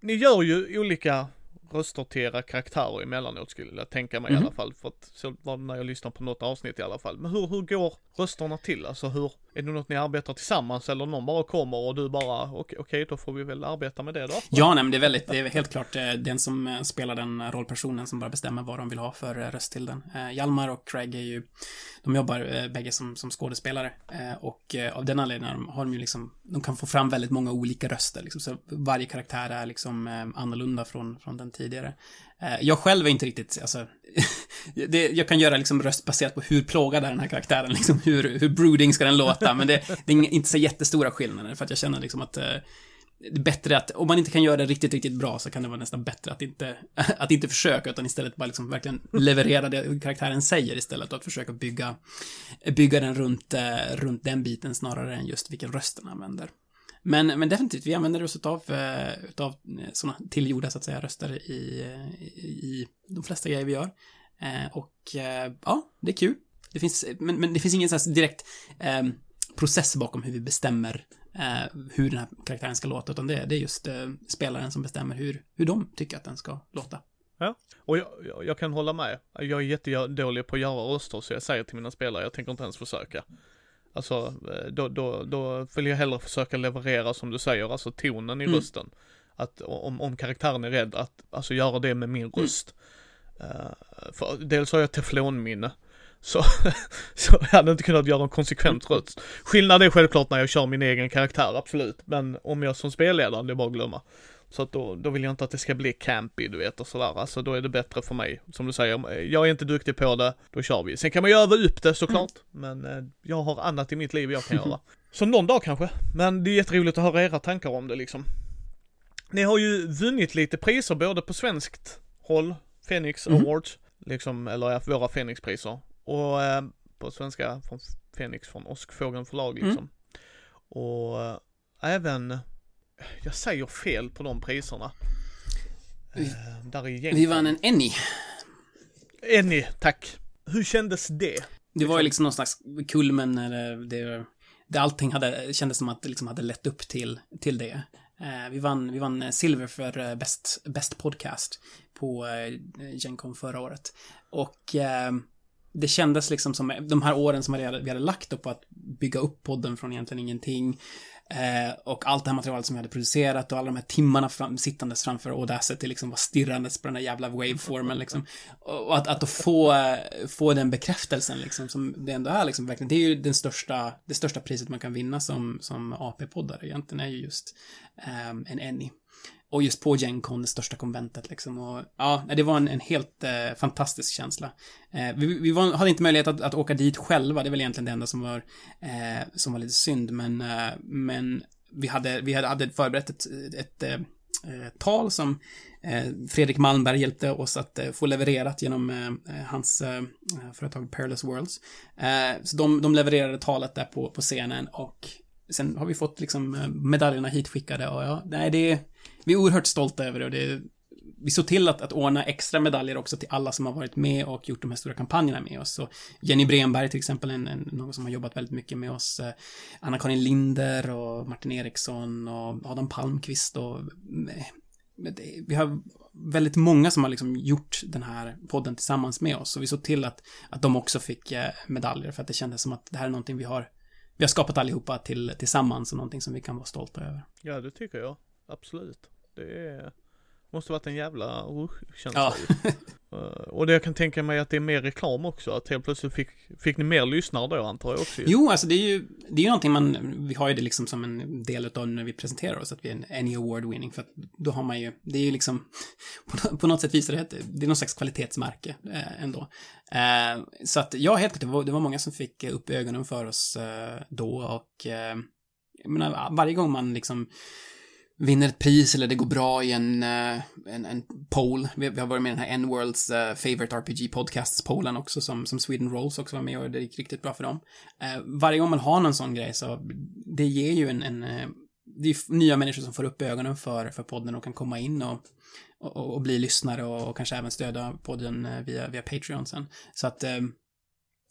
ni gör ju olika röster till era karaktärer emellanåt skulle jag tänka mig i Mhm. alla fall. För att så var det när jag lyssnar på något avsnitt i alla fall. Men hur, hur går rösterna till? Alltså hur, är det något ni arbetar tillsammans eller någon bara kommer och du bara, okej, okay, okay, då får vi väl arbeta med det då? Ja, nej men det är väldigt, det är helt klart eh, den som eh, spelar den eh, rollpersonen som bara bestämmer vad de vill ha för röst till den. Hjalmar och Craig är ju, de jobbar bägge som, som skådespelare och av den anledningen har de ju liksom, de kan få fram väldigt många olika röster liksom, så varje karaktär är liksom annorlunda från, från den tidigare. Eh, jag själv är inte riktigt, alltså, det, jag kan göra liksom röst baserat på hur plågad är den här karaktären, liksom hur, hur brooding ska den låta, men det, det är inte så jättestora skillnader för att jag känner liksom att eh, det är bättre att, om man inte kan göra det riktigt, riktigt bra så kan det vara nästan bättre att inte, att inte försöka utan istället bara liksom verkligen leverera det karaktären säger istället och att försöka bygga, bygga den runt, eh, runt den biten snarare än just vilken röst den använder. Men, men definitivt, vi använder oss utav, eh, utav eh, sådana tillgjorda, så att säga, röster i, i, i de flesta grejer vi gör. Eh, och ja, det är kul. Det finns, men, men det finns ingen sån direkt eh, process bakom hur vi bestämmer eh, hur den här karaktären ska låta, utan det, det är just eh, spelaren som bestämmer hur, hur de tycker att den ska låta. Ja, och jag, jag, jag kan hålla med. Jag är jättedålig på att göra röster, så jag säger till mina spelare, jag tänker inte ens försöka. Alltså, eh, då, då, då vill jag hellre försöka leverera som du säger, alltså tonen i mm. rösten. Att om, om karaktären är rädd, att alltså göra det med min mm. röst. Mm. Uh, för dels har jag teflonminne. Så, så jag hade inte kunnat göra en konsekvent röst. Skillnad är självklart när jag kör min egen karaktär, absolut. Men om jag som spelledare, det är bara att glömma. Så att då, då vill jag inte att det ska bli campy, du vet, och sådär. Alltså då är det bättre för mig. Som du säger, jag är inte duktig på det, då kör vi. Sen kan man ju öva upp det såklart, mm. men eh, jag har annat i mitt liv jag kan göra. Så någon dag kanske. Men det är jätteroligt att höra era tankar om det liksom. Ni har ju vunnit lite priser både på svenskt håll, Phoenix mm. Awards, liksom, eller våra Phoenix-priser. Och eh, på svenska från Fenix från Åskfågeln förlag liksom. Mm. Och eh, även, jag säger fel på de priserna. Vi, eh, där är vi vann en Ennie. Ennie, tack. Hur kändes det? Det var ju liksom någon slags kulmen, eller det, det allting hade, kändes som att det liksom hade lett upp till, till det. Eh, vi vann, vi vann silver för eh, bäst, bäst podcast på eh, Gencon förra året. Och eh, det kändes liksom som de här åren som vi hade, vi hade lagt på att bygga upp podden från egentligen ingenting. Eh, och allt det här materialet som vi hade producerat och alla de här timmarna fram, sittandes framför Audacity liksom var stirrandes på den där jävla waveformen liksom. Och att, att då få, få den bekräftelsen liksom som det ändå är liksom verkligen, det är ju den största, det största priset man kan vinna som, som AP-poddare egentligen är ju just eh, en Annie. Och just på Gencon, det största konventet liksom. Och ja, det var en, en helt eh, fantastisk känsla. Eh, vi vi var, hade inte möjlighet att, att, åka dit själva, det är väl egentligen det enda som var, eh, som var lite synd, men, eh, men vi hade, vi hade, hade förberett ett, ett, ett eh, tal som eh, Fredrik Malmberg hjälpte oss att eh, få levererat genom eh, hans företag Perilous Worlds. så de, de levererade talet där på, på scenen och sen har vi fått liksom medaljerna hitskickade och ja, nej det vi är oerhört stolta över det och det vi såg till att, att ordna extra medaljer också till alla som har varit med och gjort de här stora kampanjerna med oss. Så Jenny Bremberg till exempel, en, en, någon som har jobbat väldigt mycket med oss. Eh, Anna-Karin Linder och Martin Eriksson och Adam Palmqvist och eh, det, vi har väldigt många som har liksom gjort den här podden tillsammans med oss. Och vi såg till att, att de också fick eh, medaljer för att det kändes som att det här är någonting vi har vi har skapat allihopa till, tillsammans och någonting som vi kan vara stolta över. Ja, det tycker jag absolut. Det är, måste varit en jävla känsla ja. Eh, och det jag kan tänka mig att det är mer reklam också, att helt plötsligt fick, fick ni mer lyssnare då antar jag också Jo, alltså det är ju, det är ju någonting man, vi har ju det liksom som en del utav när vi presenterar oss, att vi är en Any Award winning, för att då har man ju, det är ju liksom, på, på något sätt visar det att det är någon slags kvalitetsmärke eh, ändå. Eh, så att, ja, helt klart, det var, det var många som fick upp ögonen för oss eh, då och, eh, jag menar, varje gång man liksom vinner ett pris eller det går bra i en, eh, en, en poll. Vi, vi, har varit med i den här N-Worlds uh, Favorite RPG Podcasts-pollen också, som, som Sweden Rolls också var med och det gick riktigt bra för dem. Uh, varje gång man har någon sån grej så det ger ju en, en det är nya människor som får upp ögonen för, för podden och kan komma in och, och, och bli lyssnare och, och, kanske även stödja podden via, via Patreon sen. Så att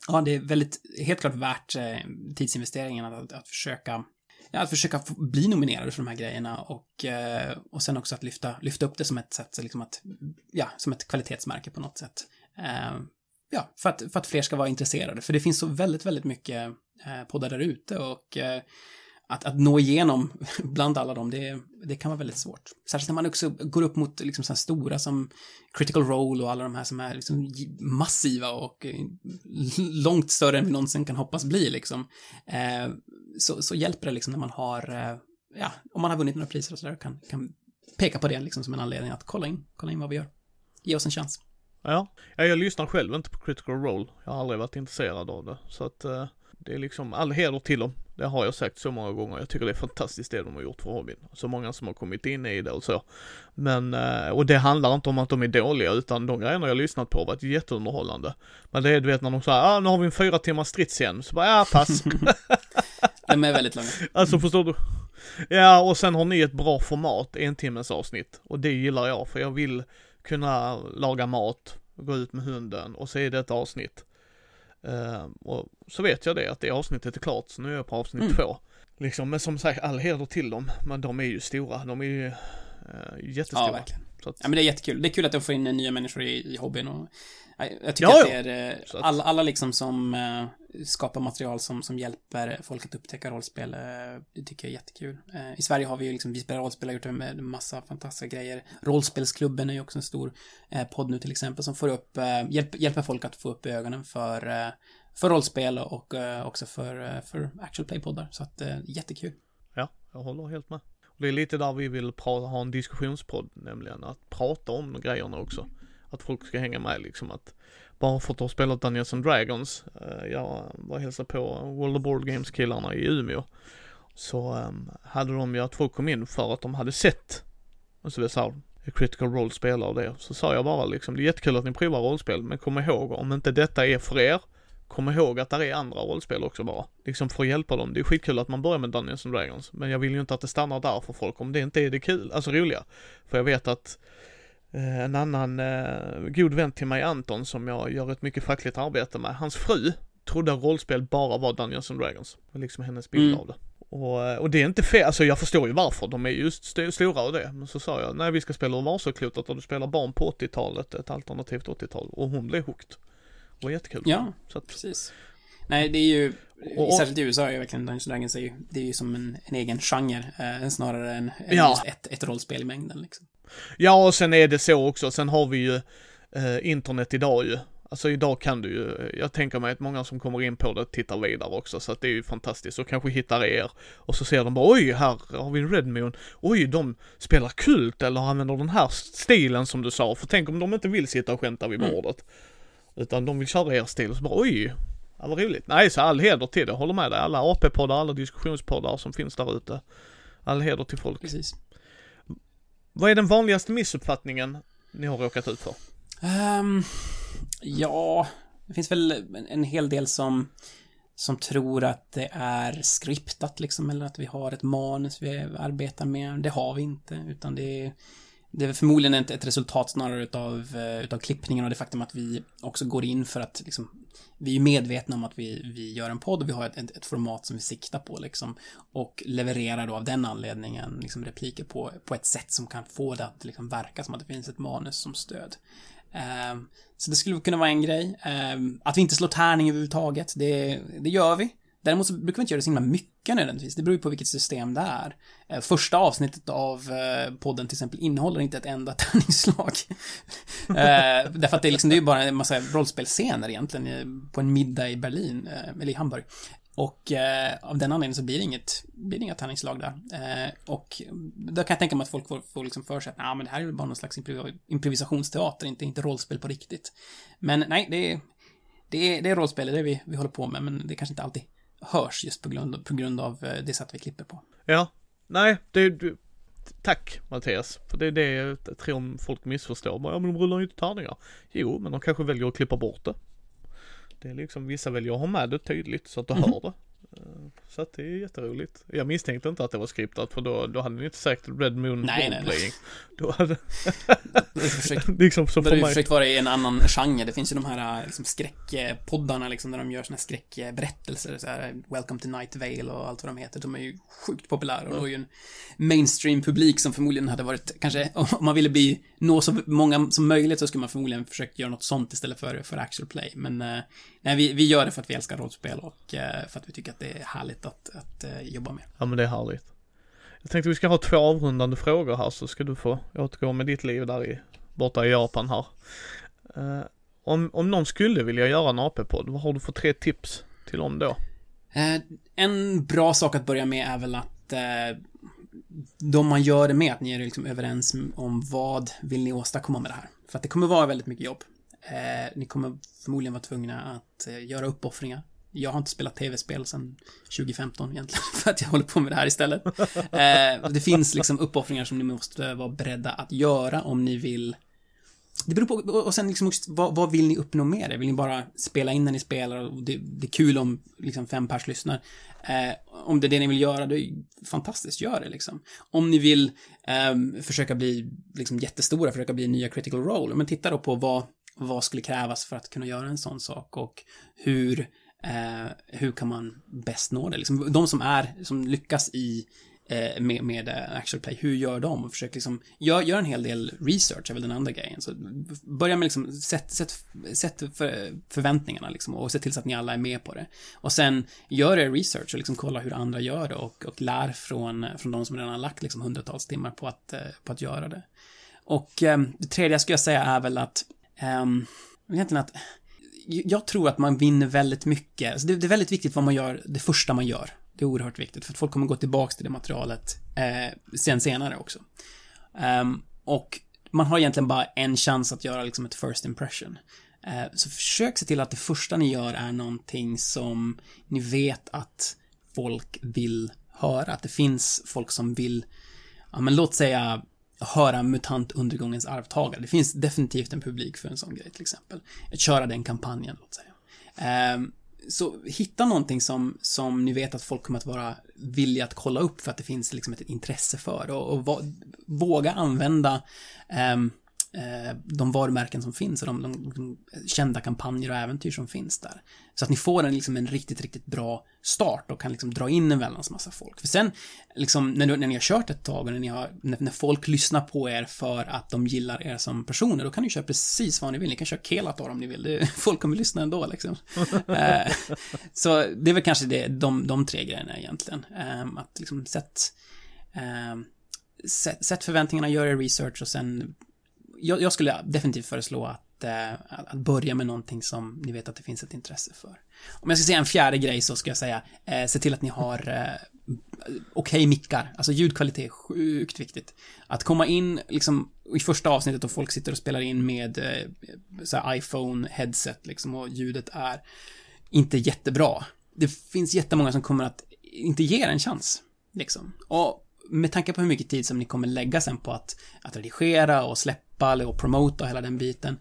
ja, det är väldigt, helt klart värt tidsinvesteringen att, att, att försöka ja, att försöka bli nominerade för de här grejerna och, eh, och sen också att lyfta, lyfta upp det som ett sätt, liksom att, ja, som ett kvalitetsmärke på något sätt. Eh, ja, för att, för att fler ska vara intresserade. För det finns så väldigt, väldigt mycket eh, poddar där ute och att, att nå igenom bland alla dem, det, det kan vara väldigt svårt. Särskilt när man också går upp mot liksom så här stora som Critical Role och alla de här som är liksom massiva och långt större än vi någonsin kan hoppas bli liksom. Eh, så, så hjälper det liksom när man har, eh, ja, om man har vunnit några priser och sådär, kan, kan peka på det liksom som en anledning att kolla in, kolla in vad vi gör. Ge oss en chans. Ja, ja jag lyssnar själv inte på Critical Role. Jag har aldrig varit intresserad av det. Så att eh, det är liksom all heder till dem. Det har jag sagt så många gånger. Jag tycker det är fantastiskt det de har gjort för hobbyn. Så många som har kommit in i det och så. Men, eh, och det handlar inte om att de är dåliga utan de grejerna jag har lyssnat på har varit jätteunderhållande. Men det är du vet när de säger ah nu har vi en fyra timmars stridsscen. Så bara ja pass. de är väldigt långa. Alltså förstår du? Ja och sen har ni ett bra format, en timmes avsnitt. Och det gillar jag för jag vill kunna laga mat, gå ut med hunden och så är det ett avsnitt. Uh, och så vet jag det, att det avsnittet är klart, så nu är jag på avsnitt mm. två. Liksom, men som sagt, all heder till dem, men de är ju stora, de är ju uh, jättestora. Ja, verkligen. Att... Ja, men det är jättekul. Det är kul att de får in nya människor i, i hobbyn och jag tycker ja, att det är eh, alla, alla liksom som uh, skapar material som, som hjälper folk att upptäcka rollspel. Uh, det tycker jag är jättekul. I Sverige har vi ju liksom, vi spelar rollspel och gjort med massa fantastiska grejer. Rollspelsklubben är ju också en stor podd nu till exempel som får upp, hjälp, hjälper folk att få upp ögonen för, för rollspel och också för, för actual play-poddar. Så att jättekul. Ja, jag håller helt med. Det är lite där vi vill ha en diskussionspodd, nämligen att prata om grejerna också att folk ska hänga med liksom att bara för att ha spelat Dungeons and Dragons, eh, jag var och hälsade på World of Board Games killarna i Umeå. Så ehm, hade de ju att folk kom in för att de hade sett, och så vi sa Critical Role spelar och det. Så sa jag bara liksom, det är jättekul att ni provar rollspel, men kom ihåg om inte detta är för er, kom ihåg att det är andra rollspel också bara. Liksom för att hjälpa dem. Det är skitkul att man börjar med Dungeons and Dragons, men jag vill ju inte att det stannar där för folk om det inte är det kul, alltså roliga. För jag vet att en annan eh, god vän till mig, Anton, som jag gör ett mycket fackligt arbete med, hans fru trodde rollspel bara var Dungeons and Dragons. Det var liksom hennes bild mm. av det. Och, eh, och, det är inte fel, alltså jag förstår ju varför, de är just st stora och det. Men så sa jag, nej vi ska spela Varsåklotet och du spelar barn på 80-talet, ett alternativt 80-tal. Och hon blev hooked. Det var jättekul. Ja, att, precis. Nej, det är ju, och, särskilt i USA är ju verkligen Dungeons Dragons är ju, det är ju som en, en egen genre, eh, snarare än, ja. ett, ett rollspel i mängden liksom. Ja, och sen är det så också, sen har vi ju eh, internet idag ju. Alltså idag kan du ju, jag tänker mig att många som kommer in på det tittar vidare också, så att det är ju fantastiskt. Och kanske hittar er, och så ser de bara oj, här har vi en Redmoon, oj, de spelar kult eller använder den här stilen som du sa, för tänk om de inte vill sitta och skämta vid mm. bordet. Mm. Utan de vill köra er stil, och så bara oj, ja, vad roligt. Nej, så all heder till det, håller med dig. Alla AP-poddar, alla diskussionspoddar som finns där ute. All heder till folk. Precis. Vad är den vanligaste missuppfattningen ni har råkat ut för? Um, ja, det finns väl en, en hel del som som tror att det är skriptat liksom, eller att vi har ett manus vi arbetar med. Det har vi inte, utan det är det är förmodligen ett, ett resultat snarare utav, eh, utav klippningen och det faktum att vi också går in för att liksom, vi är medvetna om att vi, vi gör en podd och vi har ett, ett, ett, format som vi siktar på liksom och levererar då av den anledningen liksom repliker på, på ett sätt som kan få det att liksom verka som att det finns ett manus som stöd. Ehm, så det skulle kunna vara en grej. Ehm, att vi inte slår tärning överhuvudtaget, det, det gör vi. Däremot så brukar vi inte göra det så himla mycket nödvändigtvis. Det beror ju på vilket system det är. Eh, första avsnittet av eh, podden till exempel innehåller inte ett enda tärningsslag. Eh, därför att det är liksom, det är ju bara en massa rollspelscener egentligen på en middag i Berlin, eller i Hamburg. Och eh, av den anledningen så blir det inget, blir det inga tärningslag där. Eh, och då kan jag tänka mig att folk får, får liksom för sig att nah, men det här är väl bara någon slags improvisationsteater, inte, inte rollspel på riktigt. Men nej, det är, det är, det är rollspel, det är det vi, vi håller på med, men det är kanske inte alltid hörs just på grund, på grund av eh, det sätt vi klipper på. Ja, nej, det, du, tack Mattias. För det är det jag tror folk missförstår. Bara, ja men de rullar ju inte tärningar. Jo, men de kanske väljer att klippa bort det. Det är liksom, vissa väljer att ha med det tydligt så att du mm hör det. Eh, Så att det är jätteroligt. Jag misstänkte inte att det var skriptat för då, då hade ni inte sagt Red Moon Nej, nej, nej. Då hade, har försökt, liksom så då har vi mig. försökt vara i en annan genre. Det finns ju de här liksom, skräckpoddarna liksom, där de gör såna här skräckberättelser. Så här, Welcome to Night Vale och allt vad de heter. De är ju sjukt populära och då är ju en mainstream-publik som förmodligen hade varit, kanske, om man ville bli, nå så många som möjligt så skulle man förmodligen försökt göra något sånt istället för, för actual play. Men eh, nej, vi, vi gör det för att vi älskar rollspel och eh, för att vi tycker att det är härligt att, att eh, jobba med. Ja men det är härligt. Jag tänkte vi ska ha två avrundande frågor här så ska du få återgå med ditt liv där i, borta i Japan här. Eh, om, om någon skulle vilja göra en AP-podd, vad har du för tre tips till dem då? En bra sak att börja med är väl att de man gör det med, att ni är liksom överens om vad vill ni åstadkomma med det här. För att det kommer vara väldigt mycket jobb. Eh, ni kommer förmodligen vara tvungna att eh, göra uppoffringar. Jag har inte spelat tv-spel sedan 2015 egentligen, för att jag håller på med det här istället. Eh, det finns liksom uppoffringar som ni måste vara beredda att göra om ni vill det beror på, och sen liksom vad, vad vill ni uppnå med det? Vill ni bara spela in när ni spelar och det, det är kul om liksom fem pers lyssnar? Eh, om det är det ni vill göra, det är fantastiskt, gör det liksom. Om ni vill eh, försöka bli liksom jättestora, försöka bli nya critical role, men titta då på vad, vad skulle krävas för att kunna göra en sån sak och hur, eh, hur kan man bäst nå det? Liksom, de som är, som lyckas i eh, med, med eh, actual play, hur gör de? Och försök liksom, gör, gör en hel del research är väl den andra grejen. Så börja med liksom, sätt, sätt, sätt för, förväntningarna liksom och se till så att ni alla är med på det. Och sen gör er research och liksom kolla hur andra gör det och, och lär från, från de som redan har lagt liksom hundratals timmar på att, eh, på att göra det. Och eh, det tredje jag skulle säga är väl att, ehm, egentligen att jag tror att man vinner väldigt mycket. Alltså det, det är väldigt viktigt vad man gör, det första man gör. Det är oerhört viktigt, för att folk kommer gå tillbaka till det materialet eh, sen senare också. Um, och man har egentligen bara en chans att göra liksom ett first impression. Eh, så försök se till att det första ni gör är någonting som ni vet att folk vill höra. Att det finns folk som vill, ja men låt säga höra MUTANT undergångens arvtagare. Det finns definitivt en publik för en sån grej till exempel. Att köra den kampanjen, låt säga. Ehm, så hitta någonting som, som ni vet att folk kommer att vara villiga att kolla upp för att det finns liksom ett intresse för och, och våga använda eh, de varumärken som finns och de, de, de kända kampanjer och äventyr som finns där. Så att ni får en, liksom en riktigt, riktigt bra start och kan liksom dra in en väldans massa folk. För sen, liksom, när, när ni har kört ett tag och när, ni har, när, när folk lyssnar på er för att de gillar er som personer, då kan ni köra precis vad ni vill. Ni kan köra Kelator om ni vill. Det, folk kommer lyssna ändå liksom. eh, så det är väl kanske det, de, de tre grejerna egentligen. Eh, att liksom sätt, eh, sätt, sätt förväntningarna, gör er research och sen jag, jag skulle definitivt föreslå att, eh, att börja med någonting som ni vet att det finns ett intresse för. Om jag ska säga en fjärde grej så ska jag säga, eh, se till att ni har eh, okej mickar. Alltså ljudkvalitet är sjukt viktigt. Att komma in liksom i första avsnittet och folk sitter och spelar in med eh, iPhone headset liksom och ljudet är inte jättebra. Det finns jättemånga som kommer att inte ge er en chans. Liksom. Och med tanke på hur mycket tid som ni kommer lägga sen på att, att redigera och släppa eller och promota hela den biten.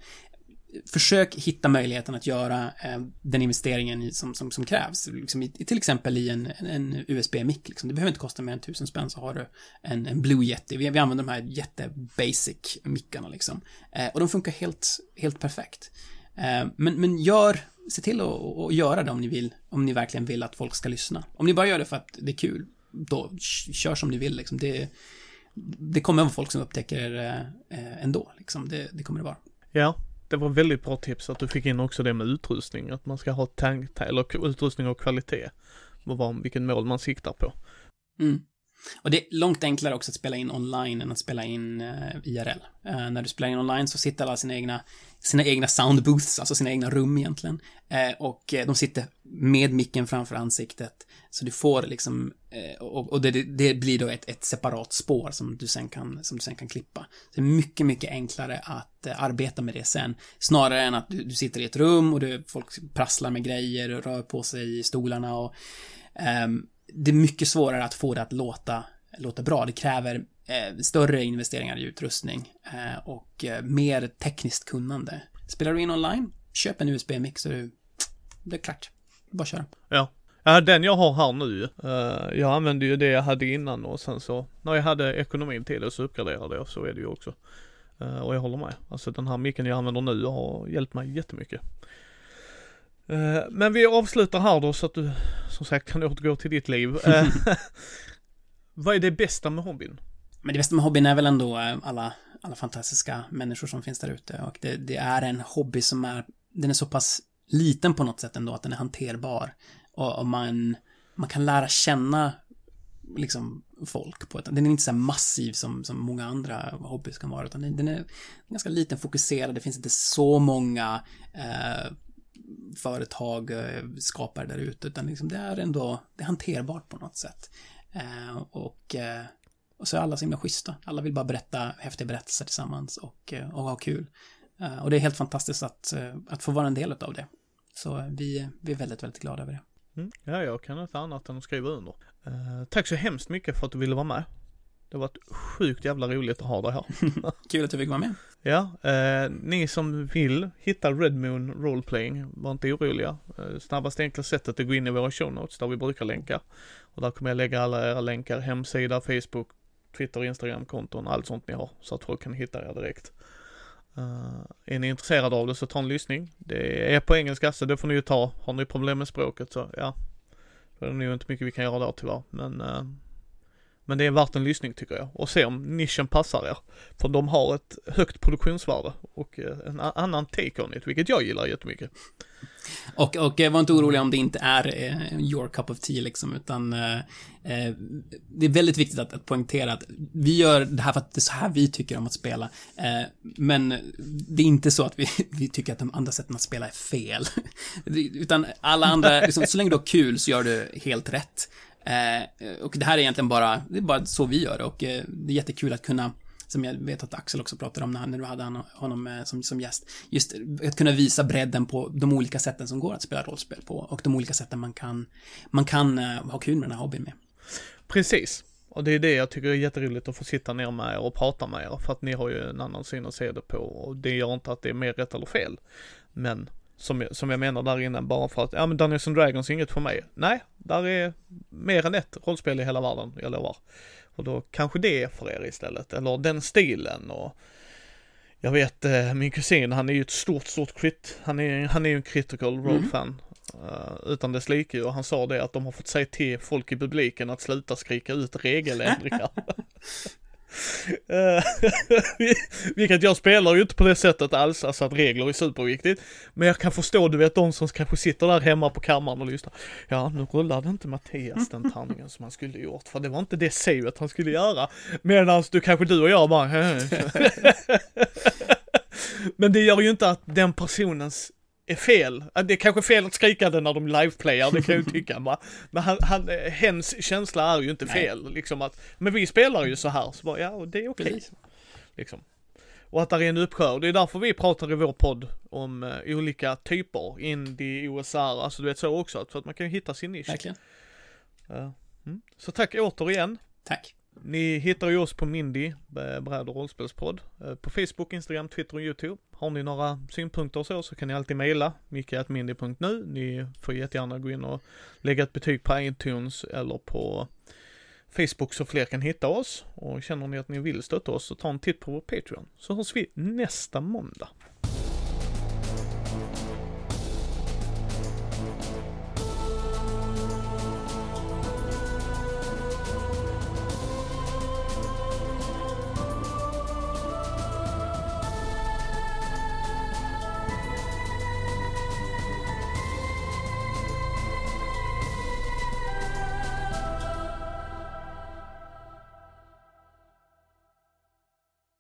Försök hitta möjligheten att göra eh, den investeringen som, som, som krävs. Liksom i, till exempel i en, en USB-mick. Liksom. Det behöver inte kosta mer än tusen spänn så har du en, en Blue Yeti. Vi, vi använder de här jätte-basic mickarna liksom. Eh, och de funkar helt, helt perfekt. Eh, men, men gör, se till att att göra det om ni vill, om ni verkligen vill att folk ska lyssna. Om ni bara gör det för att det är kul, då kör som ni vill liksom. Det, det kommer vara folk som upptäcker er eh, ändå, liksom. Det, det kommer det vara. Ja, det var väldigt bra tips att du fick in också det med utrustning, att man ska ha tank, eller utrustning och kvalitet. Och vad, vilken mål man siktar på. Mm. Och det är långt enklare också att spela in online än att spela in eh, IRL. Eh, när du spelar in online så sitter alla sina egna, sina egna soundbooths, alltså sina egna rum egentligen. Eh, och de sitter med micken framför ansiktet. Så du får liksom, och, och det, det- blir då ett, ett separat spår som du sen kan, som du sen kan klippa. Så det är mycket, mycket enklare att arbeta med det sen. Snarare än att du, du sitter i ett rum och du, folk prasslar med grejer och rör på sig i stolarna och um, det är mycket svårare att få det att låta, låta bra. Det kräver eh, större investeringar i utrustning eh, och eh, mer tekniskt kunnande. Spelar du in online, köp en USB-mix så är du, det är klart. Bara köra. Ja. Ja, den jag har här nu uh, Jag använde ju det jag hade innan och sen så när jag hade ekonomin till det så uppgraderade jag, så är det ju också. Uh, och jag håller med. Alltså den här micken jag använder nu har hjälpt mig jättemycket. Uh, men vi avslutar här då så att du som sagt kan återgå till ditt liv. vad är det bästa med hobbyn? Men det bästa med hobbyn är väl ändå alla, alla fantastiska människor som finns där ute och det, det är en hobby som är, den är så pass liten på något sätt ändå att den är hanterbar. Och, och man, man kan lära känna liksom folk på ett, den är inte så massiv som, som många andra hobbys kan vara, utan den, den är ganska liten, fokuserad, det finns inte så många eh, företag, eh, skapar skapare där ute, utan liksom det är ändå, det är hanterbart på något sätt. Eh, och, eh, och så är alla så himla schyssta. Alla vill bara berätta häftiga berättelser tillsammans och, och ha kul. Och det är helt fantastiskt att, att få vara en del av det. Så vi, vi är väldigt, väldigt glada över det. Mm. Ja, jag kan inte annat än att skriva under. Uh, tack så hemskt mycket för att du ville vara med. Det har varit sjukt jävla roligt att ha dig här. Kul att du fick vara med. Ja, eh, ni som vill hitta Red Moon Roleplaying, var inte oroliga. Eh, snabbaste enkla sättet är att gå in i våra show notes där vi brukar länka. Och där kommer jag lägga alla era länkar, hemsida, Facebook, Twitter, Instagram-konton, allt sånt ni har. Så att folk kan hitta er direkt. Uh, är ni intresserade av det så ta en lyssning. Det är på engelska så det får ni ju ta. Har ni problem med språket så ja. Då är det nog inte mycket vi kan göra där tyvärr. Men, uh, men det är värt en lyssning tycker jag. Och se om nischen passar er. För de har ett högt produktionsvärde och eh, en annan take on it, vilket jag gillar jättemycket. Och, och eh, var inte orolig om det inte är eh, your cup of tea liksom, utan eh, eh, det är väldigt viktigt att, att poängtera att vi gör det här för att det är så här vi tycker om att spela. Eh, men det är inte så att vi, vi tycker att de andra sätten att spela är fel. utan alla andra, liksom, så länge du har kul så gör du helt rätt. Eh, och det här är egentligen bara, det är bara så vi gör det och eh, det är jättekul att kunna som jag vet att Axel också pratade om när, när du hade honom eh, som, som gäst. Just att kunna visa bredden på de olika sätten som går att spela rollspel på och de olika sätten man kan, man kan eh, ha kul med den här hobbyn med. Precis. Och det är det jag tycker är jätteroligt att få sitta ner med er och prata med er för att ni har ju en annan syn att se det på och det gör inte att det är mer rätt eller fel. Men som som jag menar där innan bara för att, ja men Dungeons and Dragons är inget för mig. Nej, där är mer än ett rollspel i hela världen, jag lovar. Och då kanske det är för er istället, eller den stilen och jag vet eh, min kusin, han är ju ett stort, stort crit, han är, han är ju en critical mm. role-fan. Uh, utan dess like och han sa det att de har fått säga till folk i publiken att sluta skrika ut regeländringar. Eh, vilket jag spelar ju inte på det sättet alls, alltså att regler är superviktigt. Men jag kan förstå, du vet de som kanske sitter där hemma på kammaren och lyssnar. Ja, nu rullade inte Mattias den tärningen som han skulle gjort, för det var inte det savet han skulle göra. Medan du kanske du och jag bara Men det gör ju inte att den personens är fel. Det är kanske fel att skrika det när de liveplayar, det kan jag ju tycka. Va? Men han, han, hens känsla är ju inte fel. Nej. Liksom att, men vi spelar ju så här, så bara, ja, det är okej. Okay. Liksom. Och att det är en uppsjö. Det är därför vi pratar i vår podd om uh, olika typer, indie, OSR, alltså du vet så också, för att man kan ju hitta sin nisch. Verkligen. Uh, mm. Så tack återigen. Tack. Ni hittar ju oss på Mindy, eh, bräd och rollspelspodd, eh, på Facebook, Instagram, Twitter och YouTube. Har ni några synpunkter och så, så kan ni alltid mejla micke.mindy.nu. Ni får jättegärna gå in och lägga ett betyg på iTunes eller på Facebook så fler kan hitta oss. Och känner ni att ni vill stötta oss så ta en titt på vår Patreon. Så hörs vi nästa måndag.